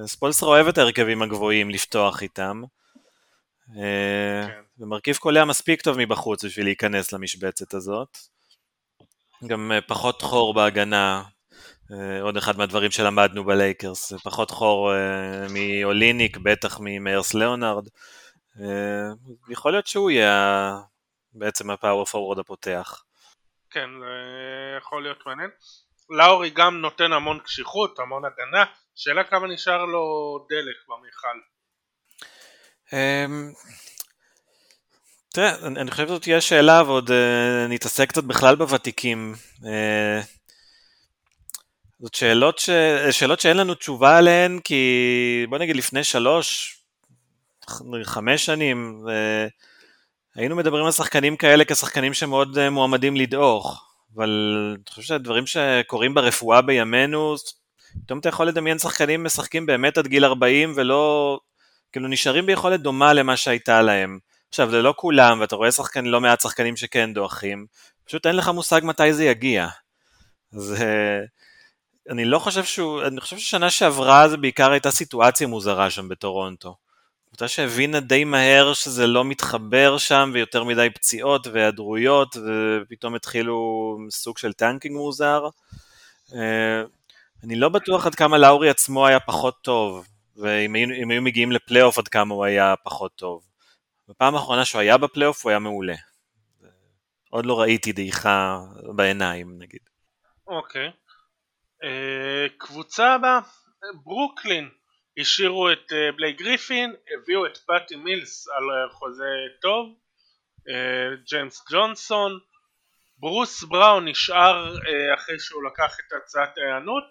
ספולסר אוהב את ההרכבים הגבוהים לפתוח איתם. אה, כן. ומרכיב קולע מספיק טוב מבחוץ בשביל להיכנס למשבצת הזאת. גם אה, פחות חור בהגנה, עוד אחד מהדברים שלמדנו בלייקרס, פחות חור מאוליניק, בטח ממיירס ליאונרד. יכול להיות שהוא יהיה בעצם הפאוור פורוורד הפותח. כן, יכול להיות מעניין. לאורי גם נותן המון קשיחות, המון הגנה, שאלה כמה נשאר לו דלק במיכל. אמ, תראה, אני חושב שזאת תהיה שאלה ועוד נתעסק קצת בכלל בוותיקים. זאת שאלות, ש... שאלות שאין לנו תשובה עליהן, כי בוא נגיד לפני שלוש, חמש שנים, uh, היינו מדברים על שחקנים כאלה כשחקנים שמאוד uh, מועמדים לדעוך, אבל אני חושב שהדברים שקורים ברפואה בימינו, פתאום אתה יכול לדמיין שחקנים משחקים באמת עד גיל 40 ולא, כאילו נשארים ביכולת דומה למה שהייתה להם. עכשיו זה לא כולם ואתה רואה שחקן, לא מעט שחקנים שכן דועכים, פשוט אין לך מושג מתי זה יגיע. אז אה, אני לא חושב שהוא, אני חושב ששנה שעברה זה בעיקר הייתה סיטואציה מוזרה שם בטורונטו. קבוצה שהבינה די מהר שזה לא מתחבר שם ויותר מדי פציעות והיעדרויות ופתאום התחילו סוג של tanking מוזר. אה, אני לא בטוח עד כמה לאורי עצמו היה פחות טוב, ואם היו, מגיעים לפלייאוף עד כמה הוא היה פחות טוב. בפעם האחרונה שהוא היה בפלייאוף הוא היה מעולה. עוד לא ראיתי דעיכה בעיניים נגיד. אוקיי. אה, קבוצה הבאה, ברוקלין. השאירו את אה, בלייק גריפין, הביאו את פאטי מילס על אה, חוזה טוב, אה, ג'יימס ג'ונסון, ברוס בראון נשאר אה, אחרי שהוא לקח את הצעת ההיענות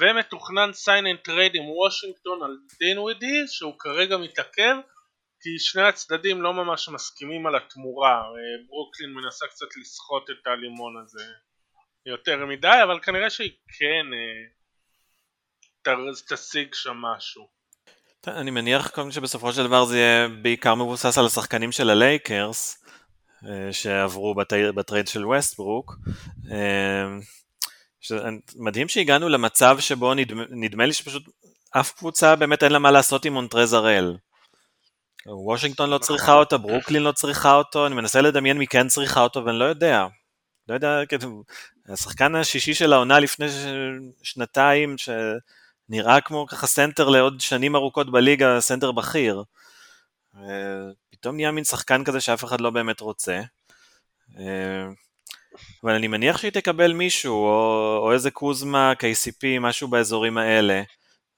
ומתוכנן sign and trade עם וושינגטון על דינווידי שהוא כרגע מתעכב כי שני הצדדים לא ממש מסכימים על התמורה. אה, ברוקלין מנסה קצת לסחוט את הלימון הזה יותר מדי אבל כנראה שהיא כן אה, תשיג שם משהו אני מניח קודם שבסופו של דבר זה יהיה בעיקר מבוסס על השחקנים של הלייקרס אה, שעברו בטרייד של ווסטברוק מדהים שהגענו למצב שבו נדמה, נדמה לי שפשוט אף קבוצה באמת אין לה מה לעשות עם מונטרז הראל. וושינגטון לא צריכה נכון. אותו, ברוקלין לא צריכה אותו, אני מנסה לדמיין מי כן צריכה אותו ואני לא יודע. לא יודע, כאילו, השחקן השישי של העונה לפני שנתיים, שנראה כמו ככה סנטר לעוד שנים ארוכות בליגה, סנטר בכיר. פתאום נהיה מין שחקן כזה שאף אחד לא באמת רוצה. אבל אני מניח שהיא תקבל מישהו, או, או איזה קוזמה, KCP, משהו באזורים האלה.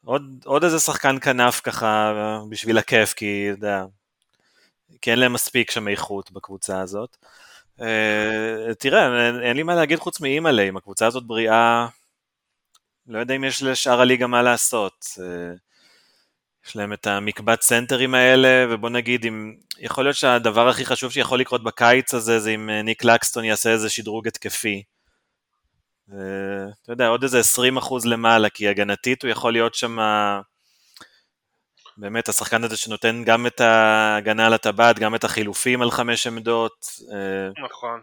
עוד, עוד איזה שחקן כנף ככה בשביל הכיף, כי, אתה יודע, כי אין להם מספיק שם איכות בקבוצה הזאת. Uh, תראה, אין, לי מה להגיד חוץ מאימא'לה, אם הקבוצה הזאת בריאה, לא יודע אם יש לשאר הליגה מה לעשות. יש להם את המקבץ סנטרים האלה, ובוא נגיד, אם, יכול להיות שהדבר הכי חשוב שיכול לקרות בקיץ הזה, זה אם ניק לקסטון יעשה איזה שדרוג התקפי. אתה יודע, עוד איזה 20% למעלה, כי הגנתית הוא יכול להיות שם באמת השחקן הזה שנותן גם את ההגנה על הטבעת, גם את החילופים על חמש עמדות. נכון.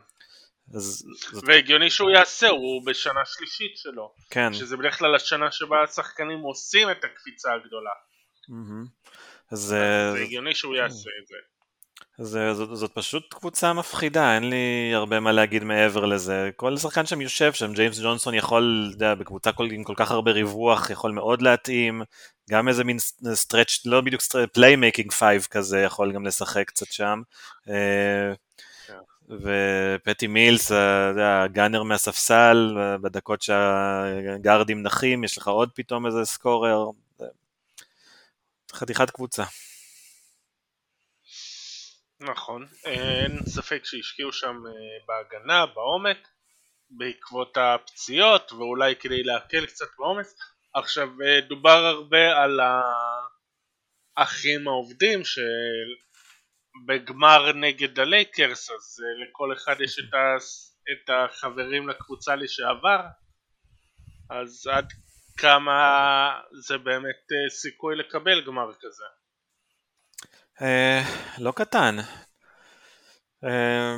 אז, והגיוני שהוא יעשה, הוא בשנה שלישית שלו. כן. שזה בדרך כלל השנה שבה השחקנים עושים את הקפיצה הגדולה. אז זה הגיוני שהוא יעשה את זה. אז זאת, זאת פשוט קבוצה מפחידה, אין לי הרבה מה להגיד מעבר לזה. כל שחקן שם יושב שם, ג'יימס ג'ונסון יכול, אתה יודע, בקבוצה כל, עם כל כך הרבה ריווח, יכול מאוד להתאים, גם איזה מין stretch, לא בדיוק playmaking five כזה, יכול גם לשחק קצת שם. אה, ופטי מילס, ה gunner מהספסל, בדקות שהגארדים נחים, יש לך עוד פתאום איזה scorer. חתיכת קבוצה. נכון, אין ספק שהשקיעו שם אה, בהגנה, בעומק, בעקבות הפציעות ואולי כדי להקל קצת בעומס. עכשיו אה, דובר הרבה על האחים העובדים שבגמר נגד הלייקרס אז אה, לכל אחד יש את, ה... את החברים לקבוצה לשעבר אז עד כמה זה באמת סיכוי לקבל גמר כזה. אה, לא קטן. אה,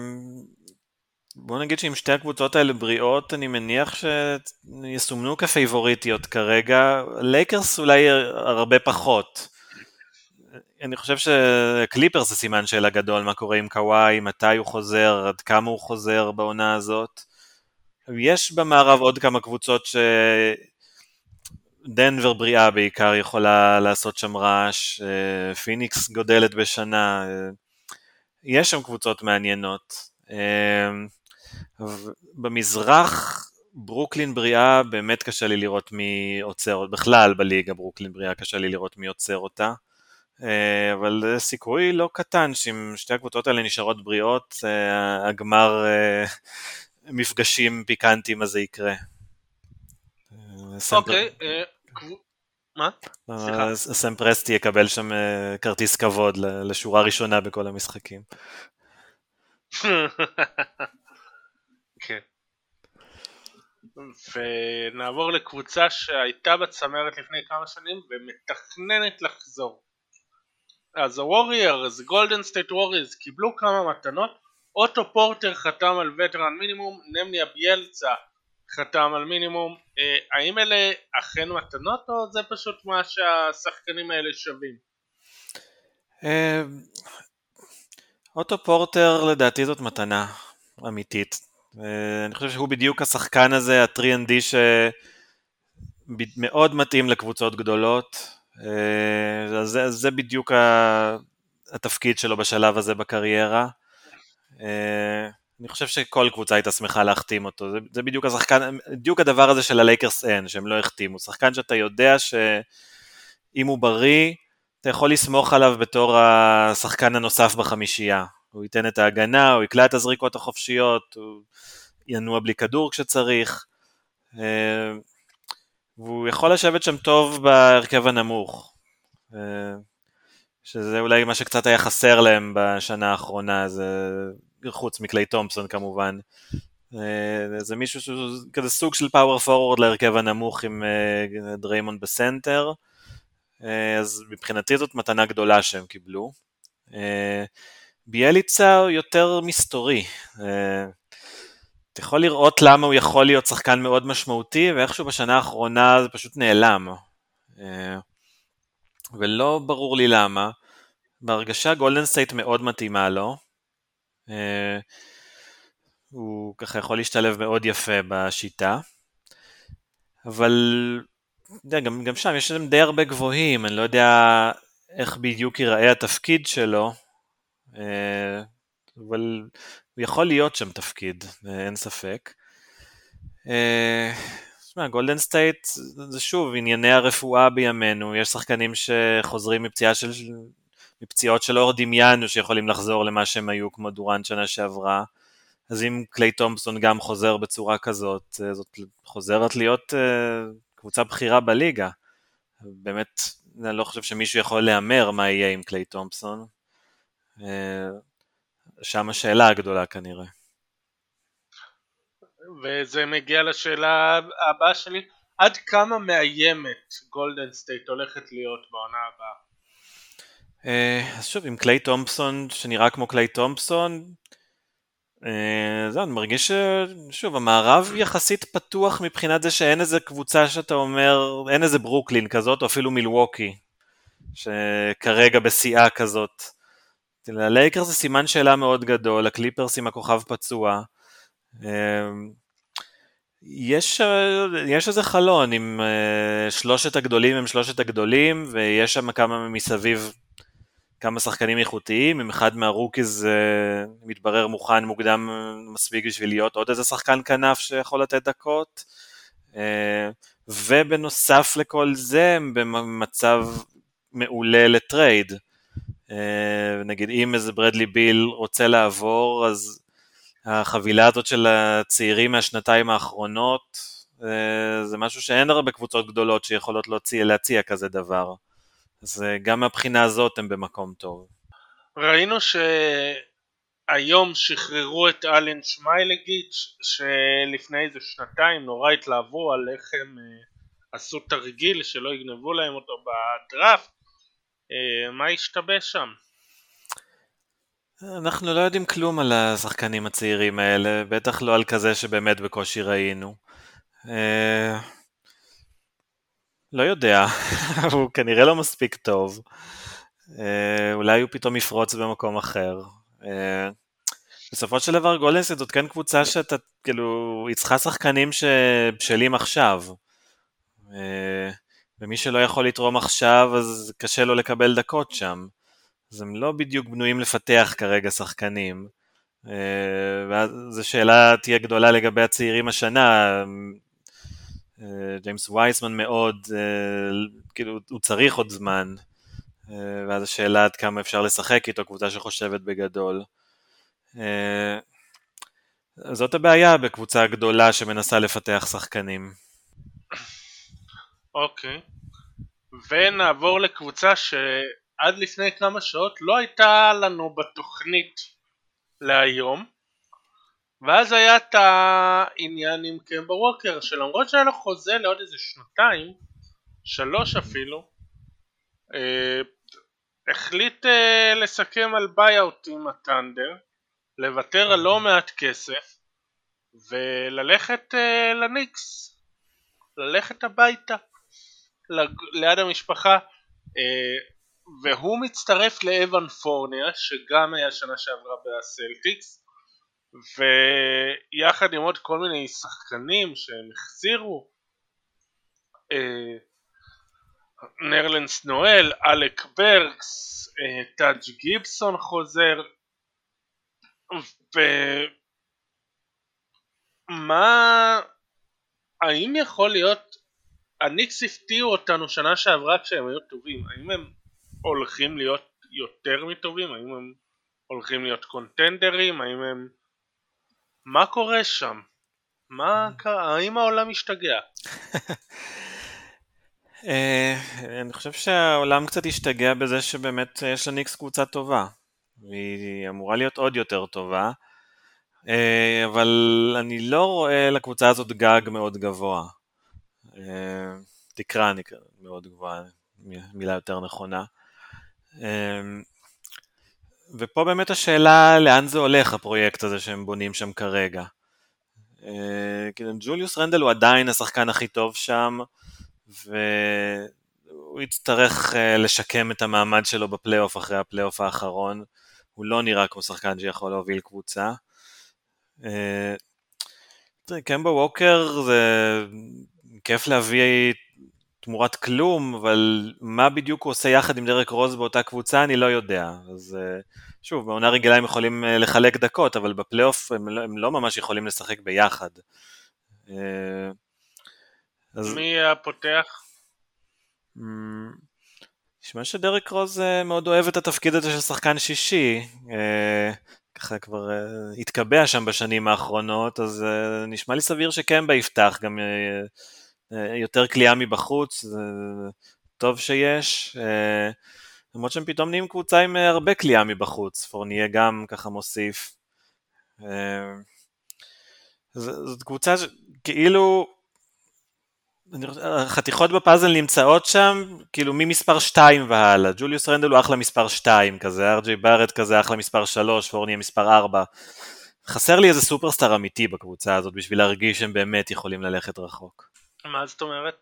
בוא נגיד שאם שתי הקבוצות האלה בריאות, אני מניח שיסומנו כפייבוריטיות כרגע. לייקרס אולי הרבה פחות. אני חושב שקליפרס זה סימן שאלה גדול, מה קורה עם קוואי, מתי הוא חוזר, עד כמה הוא חוזר בעונה הזאת. יש במערב עוד כמה קבוצות ש... דנבר בריאה בעיקר יכולה לעשות שם רעש, אה, פיניקס גודלת בשנה, אה, יש שם קבוצות מעניינות. אה, במזרח ברוקלין בריאה באמת קשה לי לראות מי עוצר, בכלל בליגה ברוקלין בריאה קשה לי לראות מי עוצר אותה. אבל סיכוי לא קטן שאם שתי הקבוצות האלה נשארות בריאות, הגמר מפגשים פיקנטיים הזה יקרה. אוקיי, מה? סליחה. סם פרסטי יקבל שם אה, כרטיס כבוד לשורה ראשונה בכל המשחקים. כן. ונעבור לקבוצה שהייתה בצמרת לפני כמה שנים ומתכננת לחזור. אז הווריורס, גולדן סטייט ווריורס קיבלו כמה מתנות, אוטו פורטר חתם על veteran minimum, נמניה ביאליצה חתם על מינימום, אה, האם אלה אכן מתנות או זה פשוט מה שהשחקנים האלה שווים? אה, אוטו פורטר לדעתי זאת מתנה אמיתית. אה, אני חושב שהוא בדיוק השחקן הזה, ה-3&D שמאוד מתאים לקבוצות גדולות. זה, זה בדיוק התפקיד שלו בשלב הזה בקריירה. אני חושב שכל קבוצה הייתה שמחה להחתים אותו, זה, זה בדיוק השחקן, בדיוק הדבר הזה של הלייקרס אין, שהם לא החתימו, שחקן שאתה יודע שאם הוא בריא, אתה יכול לסמוך עליו בתור השחקן הנוסף בחמישייה, הוא ייתן את ההגנה, הוא יקלע את הזריקות החופשיות, הוא ינוע בלי כדור כשצריך, אה, והוא יכול לשבת שם טוב בהרכב הנמוך. אה, שזה אולי מה שקצת היה חסר להם בשנה האחרונה, זה חוץ מקליי תומפסון כמובן. אה, זה מישהו שהוא כזה סוג של power forward להרכב הנמוך עם אה, דריימונד בסנטר, אה, אז מבחינתי זאת מתנה גדולה שהם קיבלו. ביאליצה הוא יותר מסתורי. אתה יכול לראות למה הוא יכול להיות שחקן מאוד משמעותי, ואיכשהו בשנה האחרונה זה פשוט נעלם. ולא ברור לי למה. בהרגשה גולדן סטייט מאוד מתאימה לו. אה, הוא ככה יכול להשתלב מאוד יפה בשיטה, אבל יודע, גם, גם שם יש להם די הרבה גבוהים, אני לא יודע איך בדיוק ייראה התפקיד שלו, אה, אבל הוא יכול להיות שם תפקיד, אה, אין ספק. תשמע, גולדן סטייט זה שוב ענייני הרפואה בימינו, יש שחקנים שחוזרים מפציעה של מפציעות שלא דמיינו שיכולים לחזור למה שהם היו כמו דוראנט שנה שעברה. אז אם קליי תומפסון גם חוזר בצורה כזאת, אה, זאת חוזרת להיות אה, קבוצה בכירה בליגה. באמת, אני לא חושב שמישהו יכול להמר מה יהיה עם קליי תומפסון. שם השאלה הגדולה כנראה. וזה מגיע לשאלה הבאה שלי, עד כמה מאיימת גולדן סטייט הולכת להיות בעונה הבאה? אה, אז שוב, עם קליי תומפסון שנראה כמו קליי תומפסון, אה, זהו, אני מרגיש ששוב, המערב יחסית פתוח מבחינת זה שאין איזה קבוצה שאתה אומר, אין איזה ברוקלין כזאת, או אפילו מילווקי, שכרגע בשיאה כזאת. ללייקר זה סימן שאלה מאוד גדול, הקליפרס עם הכוכב פצוע. אה, יש, יש איזה חלון עם שלושת הגדולים הם שלושת הגדולים, ויש שם כמה מסביב כמה שחקנים איכותיים, אם אחד מהרוקיז uh, מתברר מוכן מוקדם מספיק בשביל להיות עוד איזה שחקן כנף שיכול לתת דקות, uh, ובנוסף לכל זה הם במצב מעולה לטרייד. Uh, נגיד אם איזה ברדלי ביל רוצה לעבור, אז החבילה הזאת של הצעירים מהשנתיים האחרונות, זה משהו שאין הרבה קבוצות גדולות שיכולות להציע, להציע כזה דבר. אז אה, גם מהבחינה הזאת הם במקום טוב. ראינו שהיום שחררו את אלן שמיילגיץ' שלפני איזה שנתיים נורא התלהבו על איך הם אה, עשו תרגיל שלא יגנבו להם אותו בדראפט אה, מה השתבש שם? אנחנו לא יודעים כלום על השחקנים הצעירים האלה, בטח לא על כזה שבאמת בקושי ראינו. לא יודע, הוא כנראה לא מספיק טוב. אה, אולי הוא פתאום יפרוץ במקום אחר. אה, בסופו של דבר גולדנסט זאת כן קבוצה שאתה, כאילו, היא צריכה שחקנים שבשלים עכשיו. אה, ומי שלא יכול לתרום עכשיו, אז קשה לו לקבל דקות שם. אז הם לא בדיוק בנויים לפתח כרגע שחקנים. ואז שאלה תהיה גדולה לגבי הצעירים השנה, ג'יימס וייסמן מאוד, אה, כאילו הוא צריך עוד זמן, אה, ואז השאלה עד כמה אפשר לשחק איתו, קבוצה שחושבת בגדול. זאת הבעיה בקבוצה גדולה שמנסה לפתח שחקנים. אוקיי, אוקיי. ונעבור לקבוצה שעד לפני כמה שעות לא הייתה לנו בתוכנית להיום, ואז היה את העניין עם קמבה ווקר שלמרות שהיה לו חוזה לעוד איזה שנתיים שלוש אפילו אה, החליט אה, לסכם על buyout עם הת'אנדר לוותר על לא מעט כסף וללכת אה, לניקס ללכת הביתה ליד המשפחה והוא מצטרף לאוון פורנייה שגם היה שנה שעברה בסלטיקס ויחד עם עוד כל מיני שחקנים שהם החזירו אה, נרלנס נואל, אלק ברקס, אה, טאג' גיבסון חוזר ומה האם יכול להיות הניקס הפתיעו אותנו שנה שעברה כשהם היו טובים האם הם הולכים להיות יותר מטובים? האם הם הולכים להיות קונטנדרים? האם הם מה קורה שם? מה קרה? האם העולם השתגע? אה, אני חושב שהעולם קצת השתגע בזה שבאמת יש לניקס קבוצה טובה והיא אמורה להיות עוד יותר טובה אה, אבל אני לא רואה לקבוצה הזאת גג מאוד גבוה אה, תקרה מאוד גבוהה, מילה יותר נכונה ופה באמת השאלה לאן זה הולך הפרויקט הזה שהם בונים שם כרגע. אה, כאילו ג'וליוס רנדל הוא עדיין השחקן הכי טוב שם, והוא יצטרך אה, לשקם את המעמד שלו בפלייאוף אחרי הפלייאוף האחרון. הוא לא נראה כמו שחקן שיכול להוביל קבוצה. אה, קמבו ווקר זה כיף להביא תמורת כלום, אבל מה בדיוק הוא עושה יחד עם דרק רוז באותה קבוצה אני לא יודע. אז אה, שוב, בעונה רגילה הם יכולים אה, לחלק דקות, אבל בפלייאוף הם, לא, הם לא ממש יכולים לשחק ביחד. אה, אז... מי הפותח? נשמע שדרק רוז מאוד אוהב את התפקיד הזה של שחקן שישי. ככה כבר התקבע שם בשנים האחרונות, אז נשמע לי סביר שקמבה יפתח גם יותר כליאה מבחוץ, זה טוב שיש. למרות שהם פתאום נהיים קבוצה עם הרבה כליאה מבחוץ, פורניה גם ככה מוסיף. זאת קבוצה שכאילו, החתיכות בפאזל נמצאות שם, כאילו ממספר 2 והלאה. ג'וליוס רנדל הוא אחלה מספר 2 כזה, ארג'י בארט כזה אחלה מספר 3, פורניה מספר 4. חסר לי איזה סופרסטאר אמיתי בקבוצה הזאת בשביל להרגיש שהם באמת יכולים ללכת רחוק. מה זאת אומרת?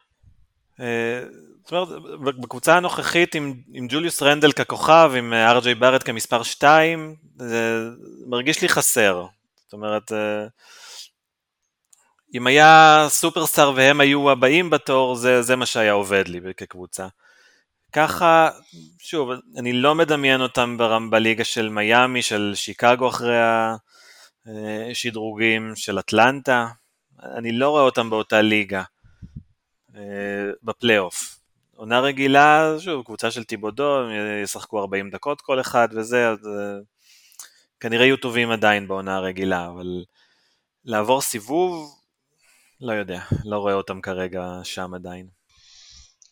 אה, זאת אומרת, בקבוצה הנוכחית עם, עם ג'וליוס רנדל ככוכב, עם ארג'יי בארט כמספר 2, זה מרגיש לי חסר. זאת אומרת, אה, אם היה סופרסטאר והם היו הבאים בתור, זה, זה מה שהיה עובד לי כקבוצה. ככה, שוב, אני לא מדמיין אותם בליגה של מיאמי, של שיקגו אחרי השדרוגים, של אטלנטה, אני לא רואה אותם באותה ליגה אה, בפלייאוף. עונה רגילה, שוב, קבוצה של טיבודו, הם ישחקו 40 דקות כל אחד וזה, אז אה, כנראה יהיו טובים עדיין בעונה הרגילה, אבל לעבור סיבוב, לא יודע, לא רואה אותם כרגע שם עדיין.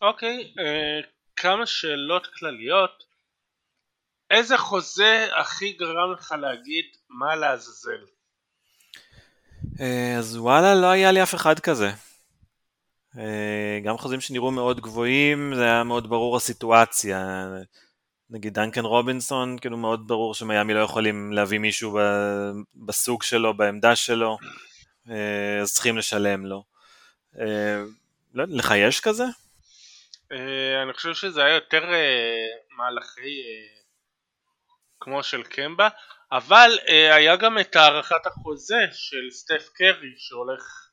אוקיי, אה, כמה שאלות כלליות. איזה חוזה הכי גרם לך להגיד מה לעזאזל? אה, אז וואלה, לא היה לי אף אחד כזה. אה, גם חוזים שנראו מאוד גבוהים, זה היה מאוד ברור הסיטואציה. נגיד דנקן רובינסון, כאילו מאוד ברור שמיאמי לא יכולים להביא מישהו בסוג שלו, בעמדה שלו. אה, אז צריכים לשלם לו. אה, לא, לך יש כזה? אני חושב שזה היה יותר מהלכי כמו של קמבה, אבל היה גם את הארכת החוזה של סטף קרי שהולך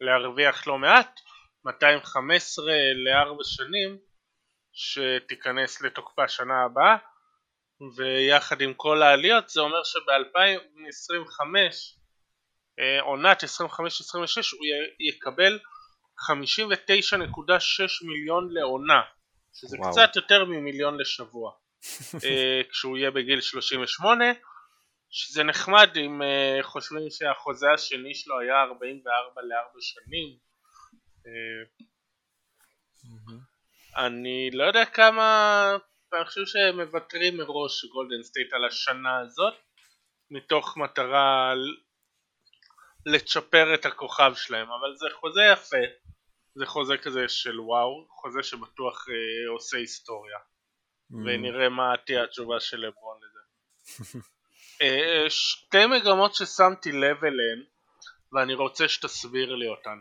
להרוויח לא מעט, 215 לארבע שנים, שתיכנס לתוקפה שנה הבאה, ויחד עם כל העליות זה אומר שב-2025 אה, עונת 25-26 הוא יקבל 59.6 מיליון לעונה שזה וואו. קצת יותר ממיליון לשבוע אה, כשהוא יהיה בגיל 38 שזה נחמד אם uh, חושבים שהחוזה השני שלו היה 44 לארבע שנים אני לא יודע כמה אני חושב שהם מוותרים מראש גולדן סטייט על השנה הזאת מתוך מטרה לצ'פר את הכוכב שלהם, אבל זה חוזה יפה, זה חוזה כזה של וואו, חוזה שבטוח אה, עושה היסטוריה, אממ. ונראה מה תהיה התשובה של לברון לזה. אה, שתי מגמות ששמתי לב אליהן, ואני רוצה שתסביר לי אותן.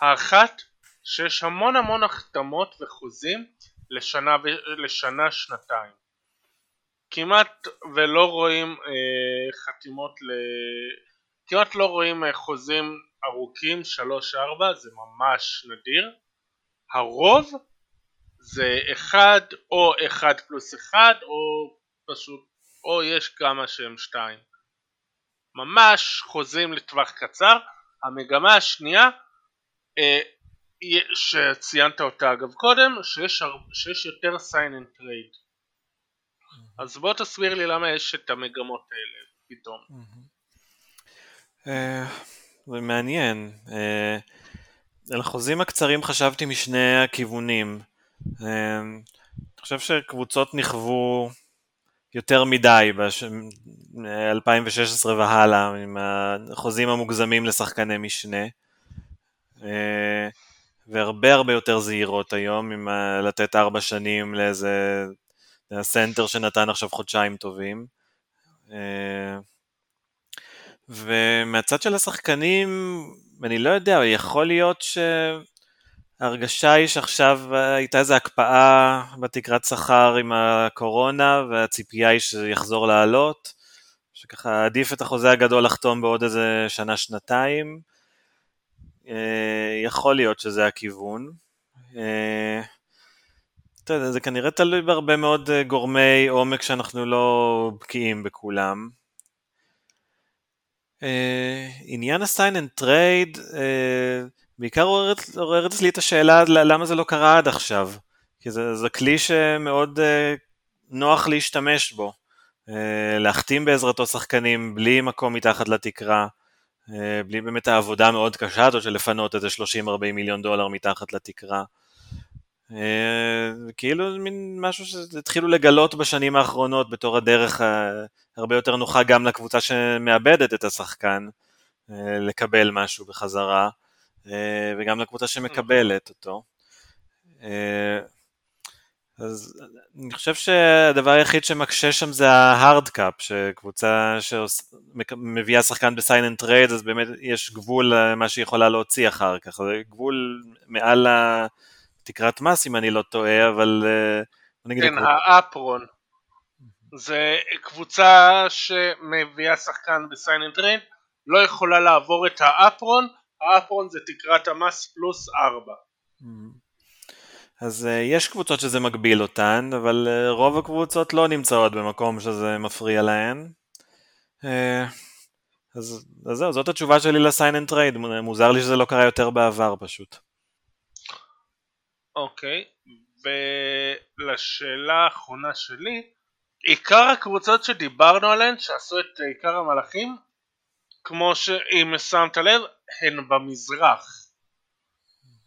האחת, שיש המון המון החתמות וחוזים לשנה, לשנה שנתיים. כמעט ולא רואים אה, חתימות ל... כמעט לא רואים אה, חוזים ארוכים 3-4 זה ממש נדיר. הרוב זה 1 או 1 פלוס 1 או פשוט או יש כמה שהם 2 ממש חוזים לטווח קצר. המגמה השנייה שציינת אותה אגב קודם שיש, שיש יותר sign and trade אז בוא תסביר לי למה יש את המגמות האלה פתאום אה, זה מעניין. אה, על החוזים הקצרים חשבתי משני הכיוונים. אה, אני חושב שקבוצות נכוו יותר מדי ב-2016 והלאה עם החוזים המוגזמים לשחקני משנה. והרבה הרבה יותר זהירות היום עם לתת ארבע שנים לאיזה סנטר שנתן עכשיו חודשיים טובים. ומהצד של השחקנים, אני לא יודע, יכול להיות שההרגשה היא שעכשיו הייתה איזו הקפאה בתקרת שכר עם הקורונה, והציפייה היא שיחזור לעלות, שככה עדיף את החוזה הגדול לחתום בעוד איזה שנה-שנתיים. אה, יכול להיות שזה הכיוון. אה, אתה יודע, זה כנראה תלוי בהרבה מאוד גורמי עומק שאנחנו לא בקיאים בכולם. עניין and trade uh, בעיקר עורר אצלי את השאלה למה זה לא קרה עד עכשיו. כי זה, זה כלי שמאוד נוח להשתמש בו. להחתים בעזרתו שחקנים בלי מקום מתחת לתקרה. אה, בלי באמת העבודה המאוד קשה הזאת של לפנות איזה 30-40 מיליון דולר מתחת לתקרה. אה, כאילו מין משהו שהתחילו לגלות בשנים האחרונות בתור הדרך הרבה יותר נוחה גם לקבוצה שמאבדת את השחקן לקבל משהו בחזרה וגם לקבוצה שמקבלת אותו. אז אני חושב שהדבר היחיד שמקשה שם זה ה hard cap, שקבוצה שמביאה שחקן ב sign and trade, אז באמת יש גבול למה שהיא יכולה להוציא אחר כך, זה גבול מעל תקרת מס אם אני לא טועה, אבל... אה, כן, ה apron. זה קבוצה שמביאה שחקן ב sign and trade, לא יכולה לעבור את ה apron, ה apron זה תקרת המס פלוס 4. אז אה, יש קבוצות שזה מגביל אותן, אבל אה, רוב הקבוצות לא נמצאות במקום שזה מפריע להן. אה, אז, אז זהו, זאת התשובה שלי ל sign and trade, מוזר לי שזה לא קרה יותר בעבר פשוט. אוקיי, אוקיי. ולשאלה האחרונה שלי, עיקר הקבוצות שדיברנו עליהן, שעשו את עיקר המהלכים, כמו שאם שמת לב, הן במזרח.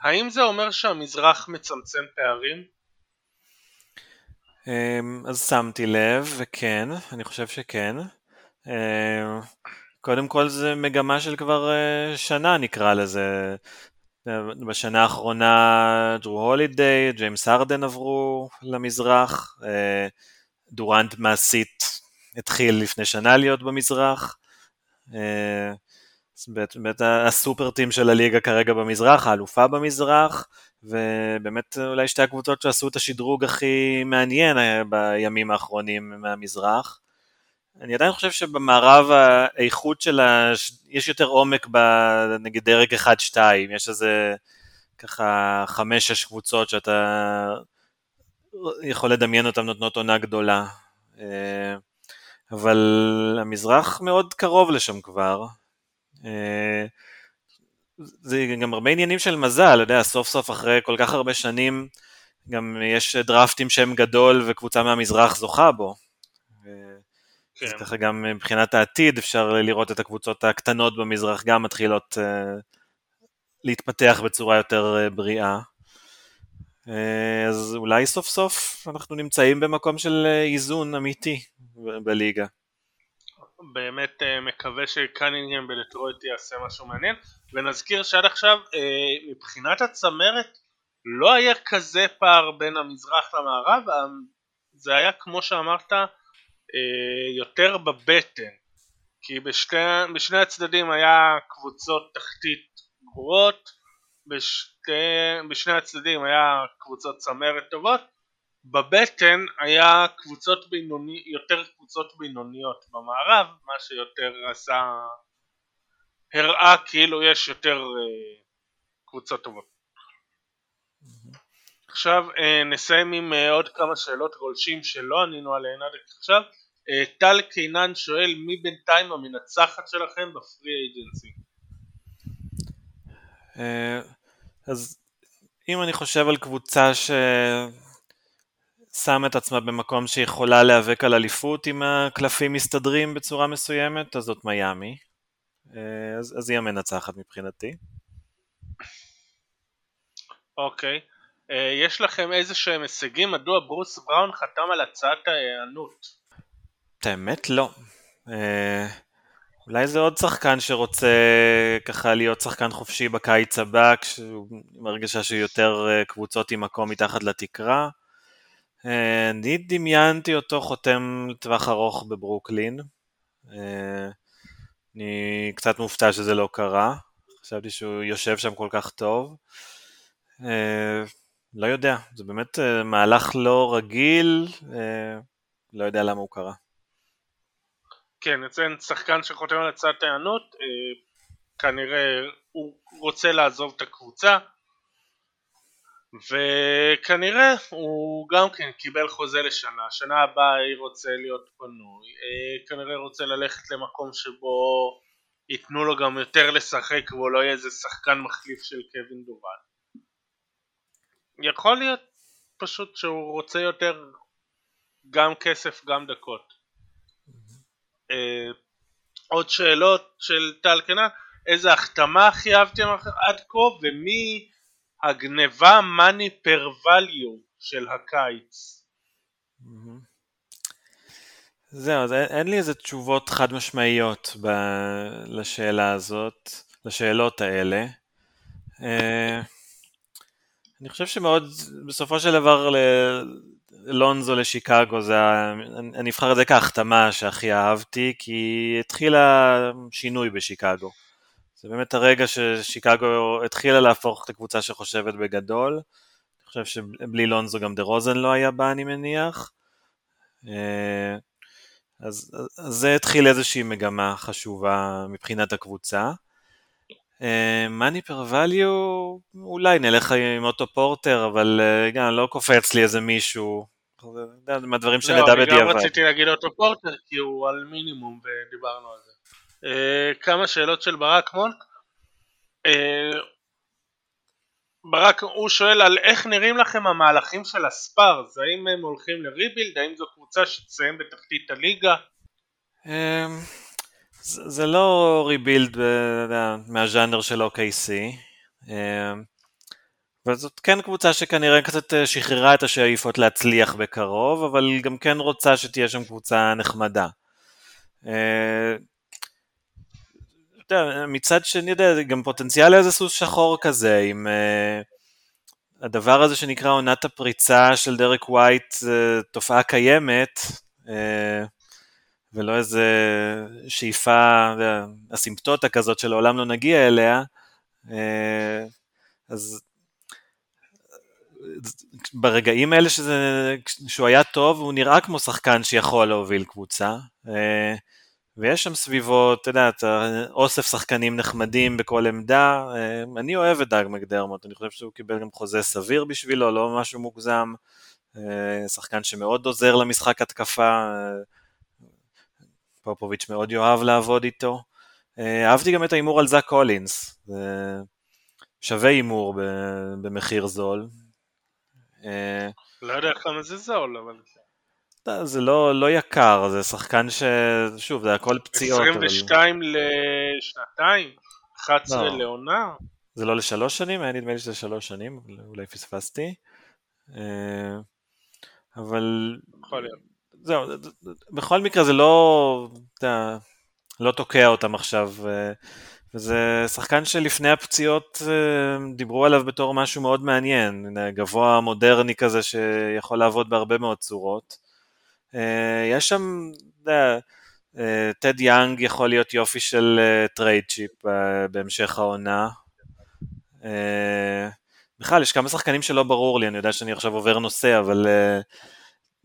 האם זה אומר שהמזרח מצמצם פערים? אמ, אז שמתי לב, וכן, אני חושב שכן. אמ, קודם כל זה מגמה של כבר אה, שנה נקרא לזה. בשנה האחרונה דרו הולידיי, ג'יימס הרדן עברו למזרח, אה, דורנט מעשית התחיל לפני שנה להיות במזרח. באמת הסופר טים של הליגה כרגע במזרח, האלופה במזרח, ובאמת אולי שתי הקבוצות שעשו את השדרוג הכי מעניין אה, בימים האחרונים מהמזרח. אני עדיין חושב שבמערב האיכות של ה... יש יותר עומק בנגיד דרג 1-2, יש איזה ככה 5-6 קבוצות שאתה יכול לדמיין אותן נותנות עונה גדולה. אה, אבל המזרח מאוד קרוב לשם כבר, זה גם הרבה עניינים של מזל, אתה יודע, סוף סוף אחרי כל כך הרבה שנים גם יש דרפטים שם גדול וקבוצה מהמזרח זוכה בו. כן. אז ככה גם מבחינת העתיד אפשר לראות את הקבוצות הקטנות במזרח גם מתחילות uh, להתפתח בצורה יותר בריאה. אז אולי סוף סוף אנחנו נמצאים במקום של איזון אמיתי בליגה. באמת uh, מקווה שקנינגהם בדטרויט יעשה משהו מעניין. ונזכיר שעד עכשיו uh, מבחינת הצמרת לא היה כזה פער בין המזרח למערב זה היה כמו שאמרת יותר בבטן. כי בשתי, בשני הצדדים היה קבוצות תחתית גרועות בשני הצדדים היה קבוצות צמרת טובות בבטן היה קבוצות בינוני, יותר קבוצות בינוניות במערב, מה שיותר עשה, הראה כאילו יש יותר uh, קבוצות טובות. עכשיו uh, נסיים עם uh, עוד כמה שאלות גולשים שלא ענינו עליהן עד עכשיו. טל קינן שואל מי בינתיים המנצחת שלכם בפרי אייג'נסי? אז אם אני חושב על קבוצה ש... שמה את עצמה במקום שיכולה להיאבק על אליפות אם הקלפים מסתדרים בצורה מסוימת, אז זאת מיאמי. אה, אז, אז היא המנצחת מבחינתי. אוקיי. Okay. אה, יש לכם איזה שהם הישגים מדוע ברוס בראון חתם על הצעת ההיענות? את האמת לא. אה, אולי זה עוד שחקן שרוצה ככה להיות שחקן חופשי בקיץ הבא, כשהוא מרגישה שיותר קבוצות עם מקום מתחת לתקרה. אה, אני דמיינתי אותו חותם לטווח ארוך בברוקלין. אה, אני קצת מופתע שזה לא קרה. חשבתי שהוא יושב שם כל כך טוב. אה, לא יודע, זה באמת מהלך לא רגיל, לא יודע למה הוא קרה. כן, אציין שחקן שחותם על הצעת הענות, כנראה הוא רוצה לעזוב את הקבוצה, וכנראה הוא גם כן קיבל חוזה לשנה, שנה הבאה היא רוצה להיות פנוי, אה, כנראה רוצה ללכת למקום שבו ייתנו לו גם יותר לשחק והוא לא יהיה איזה שחקן מחליף של קווין דורן. יכול להיות פשוט שהוא רוצה יותר גם כסף גם דקות. אה, עוד שאלות של טל קנן, איזה החתמה הכי אהבתם עד כה, ומי הגניבה מאני פר ואליו של הקיץ. זהו, אז אין, לי איזה תשובות חד משמעיות ב, לשאלה הזאת, לשאלות האלה. אה, אני חושב שמאוד, בסופו של דבר, לונזו לשיקגו זה, אני אבחר את זה כהחתמה שהכי אהבתי, כי התחילה שינוי בשיקגו. זה באמת הרגע ששיקגו התחילה להפוך את הקבוצה שחושבת בגדול. אני חושב שבלי לונזו גם דה רוזן לא היה בה, אני מניח. אה, אז, אז זה התחיל איזושהי מגמה חשובה מבחינת הקבוצה. מאני פר ואליו, אולי נלך עם אוטו פורטר, אבל אה, גם לא קופץ לי איזה מישהו, מהדברים שנדע בדיעבד. לא, אני גם רציתי להגיד אוטו פורטר, כי הוא על מינימום ודיברנו על זה. Uh, כמה שאלות של ברק מונק. Uh, ברק, הוא שואל על איך נראים לכם המהלכים של הספארס, האם הם הולכים לריבילד, האם זו קבוצה שתסיים בתחתית הליגה? Um, זה, לא ריבילד מהז'אנר של OKC, אבל זאת כן קבוצה שכנראה קצת שחררה את השאיפות להצליח בקרוב, אבל גם כן רוצה שתהיה שם קבוצה נחמדה. Uh, מצד שני, יודע, גם פוטנציאל לאיזה סוס שחור כזה, עם uh, הדבר הזה שנקרא עונת הפריצה של דרק ווייט, uh, תופעה קיימת, uh, ולא איזה שאיפה, אסימפטוטה כזאת שלעולם לא נגיע אליה, uh, אז ברגעים האלה שזה, שהוא היה טוב, הוא נראה כמו שחקן שיכול להוביל קבוצה. Uh, ויש שם סביבו, אתה יודע, אוסף שחקנים נחמדים בכל עמדה. אה, אני אוהב את דאג מקדרמוט, אני חושב שהוא קיבל גם חוזה סביר בשבילו, לא משהו מוגזם. אה, שחקן שמאוד עוזר למשחק התקפה, אה, פופוביץ' מאוד יאהב לעבוד איתו. אהבתי גם את ההימור על זאק קולינס, שווה הימור במחיר זול. לא יודע כמה זה זול, אבל... זה לא, לא יקר, זה שחקן ש... שוב, זה הכל פציעות. 22 אבל... לשנתיים? 11 לא. לעונה? זה לא לשלוש שנים? היה נדמה לי שזה שלוש שנים, אולי פספסתי. אה, אבל... יכול להיות. זהו, בכל מקרה זה לא... אתה לא תוקע אותם עכשיו. וזה שחקן שלפני הפציעות אה, דיברו עליו בתור משהו מאוד מעניין, גבוה מודרני כזה שיכול לעבוד בהרבה מאוד צורות. אה, יש שם, אה, טד יאנג יכול להיות יופי של trade chip בהמשך העונה. בכלל, יש כמה שחקנים שלא ברור לי, אני יודע שאני עכשיו עובר נושא, אבל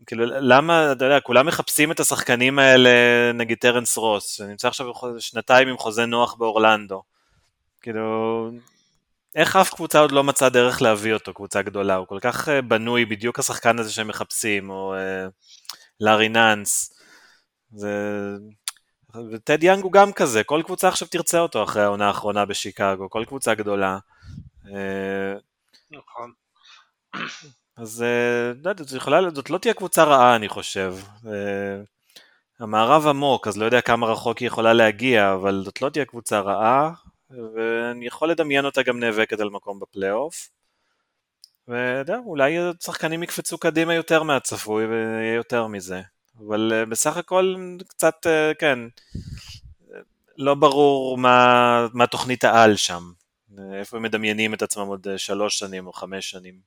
כאילו, למה, אתה יודע, כולם מחפשים את השחקנים האלה, נגיד טרנס רוס, שנמצא עכשיו שנתיים עם חוזה נוח באורלנדו. כאילו, איך אף קבוצה עוד לא מצאה דרך להביא אותו, קבוצה גדולה? הוא כל כך בנוי, בדיוק השחקן הזה שהם מחפשים, או לארי נאנס. זה... וטד יאנג הוא גם כזה, כל קבוצה עכשיו תרצה אותו אחרי העונה האחרונה בשיקגו, כל קבוצה גדולה. אה, נכון. אז לא יודעת, זאת לא תהיה קבוצה רעה אני חושב. אה, המערב עמוק, אז לא יודע כמה רחוק היא יכולה להגיע, אבל זאת לא תהיה קבוצה רעה, ואני יכול לדמיין אותה גם נאבקת על מקום בפלייאוף. ואתה יודע, אולי שחקנים יקפצו קדימה יותר מהצפוי ויהיה יותר מזה. אבל אה, בסך הכל קצת, אה, כן, לא ברור מה, מה תוכנית העל שם. איפה הם מדמיינים את עצמם עוד אה, שלוש שנים או חמש שנים.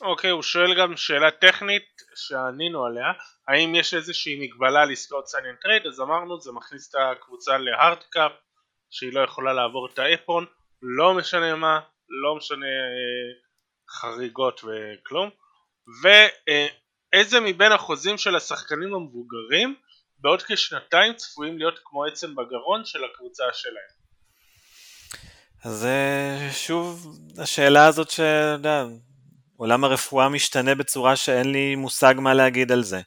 אוקיי, הוא שואל גם שאלה טכנית שענינו עליה, האם יש איזושהי מגבלה לעשות sign and trade, אז אמרנו זה מכניס את הקבוצה ל hard cap, שהיא לא יכולה לעבור את ה apron, לא משנה מה, לא משנה חריגות וכלום ואיזה מבין החוזים של השחקנים המבוגרים בעוד כשנתיים צפויים להיות כמו עצם בגרון של הקבוצה שלהם. אז אה, שוב השאלה הזאת שעולם הרפואה משתנה בצורה שאין לי מושג מה להגיד על זה.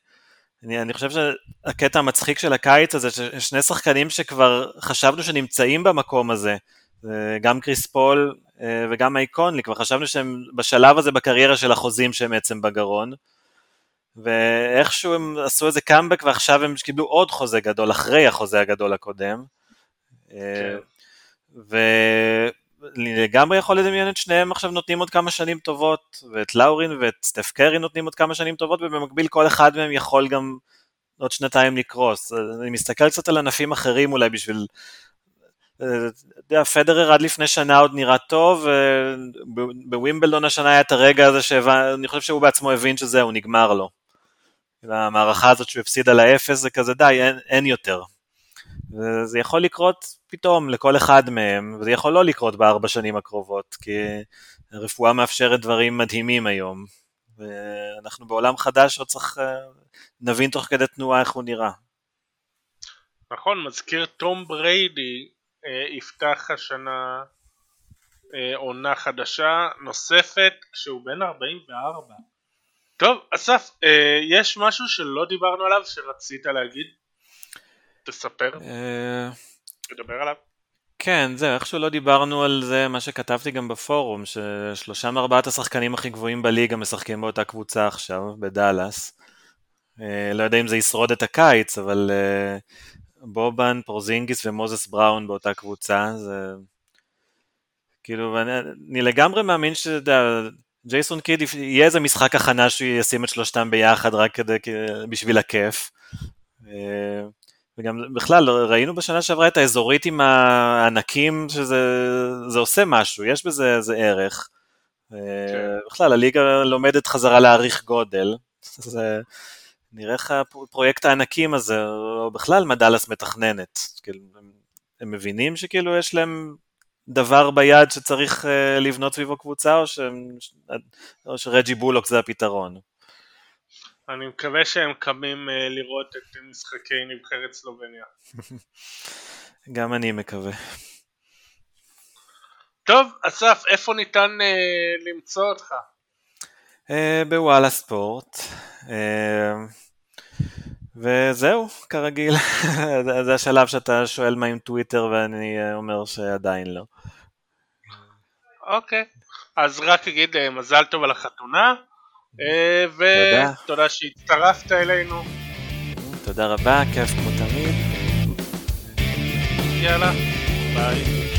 אני, אני חושב שהקטע המצחיק של הקיץ הזה, ששני שחקנים שכבר חשבנו שנמצאים במקום הזה, גם קריס פול אה, וגם אייקונלי, כבר חשבנו שהם בשלב הזה בקריירה של החוזים שהם בעצם בגרון, ואיכשהו הם עשו איזה קאמבק ועכשיו הם קיבלו עוד חוזה גדול אחרי החוזה הגדול הקודם. אה, כן. ואני לגמרי יכול לדמיין את שניהם עכשיו נותנים עוד כמה שנים טובות, ואת לאורין ואת סטף קרי נותנים עוד כמה שנים טובות, ובמקביל כל אחד מהם יכול גם עוד שנתיים לקרוס. אני מסתכל קצת על ענפים אחרים אולי בשביל... אתה יודע, פדרר עד לפני שנה עוד נראה טוב, בווימבלדון השנה היה את הרגע הזה שאני חושב שהוא בעצמו הבין שזהו, נגמר לו. המערכה הזאת שהוא הפסיד על האפס זה כזה די, אין, אין יותר. וזה יכול לקרות פתאום לכל אחד מהם, וזה יכול לא לקרות בארבע שנים הקרובות, כי הרפואה מאפשרת דברים מדהימים היום, ואנחנו בעולם חדש עוד צריך, אה, נבין תוך כדי תנועה איך הוא נראה. נכון, מזכיר תום בריידי אה, יפתח השנה אה, עונה חדשה נוספת כשהוא בן 44. טוב, אסף, אה, יש משהו שלא דיברנו עליו שרצית להגיד? תספר. אה... תדבר עליו. כן, זהו, איכשהו לא דיברנו על זה, מה שכתבתי גם בפורום, ששלושה מארבעת השחקנים הכי גבוהים בליגה משחקים באותה קבוצה עכשיו, בדאלאס. אה, לא יודע אם זה ישרוד את הקיץ, אבל אה, בובאן, פורזינגיס ומוזס בראון באותה קבוצה, זה... כאילו, ואני, אני לגמרי מאמין שג'ייסון קיד יהיה איזה משחק הכנה שהוא ישים את שלושתם ביחד רק כדי, בשביל הכיף. אה, וגם בכלל ראינו בשנה שעברה את האזורית עם הענקים שזה עושה משהו, יש בזה איזה ערך. אה, כן. בכלל הליגה לומדת חזרה להעריך גודל. זה נראה איך הפרויקט הענקים הזה, או בכלל מה דאלאס מתכננת. כאילו, הם מבינים שכאילו יש להם דבר ביד שצריך uh, לבנות סביבו קבוצה, או, ש... או שרג'י בולוק זה הפתרון? אני מקווה שהם קמים uh, לראות את משחקי נבחרת סלובניה. גם אני מקווה. טוב, אסף, איפה ניתן uh, למצוא אותך? Uh, בוואלה ספורט. Uh, וזהו, כרגיל. זה השלב שאתה שואל מה עם טוויטר ואני אומר שעדיין לא. אוקיי, אז רק אגיד אה, מזל טוב על החתונה, אה, ותודה שהצטרפת אלינו. תודה רבה, כיף כמו תמיד. יאללה, ביי.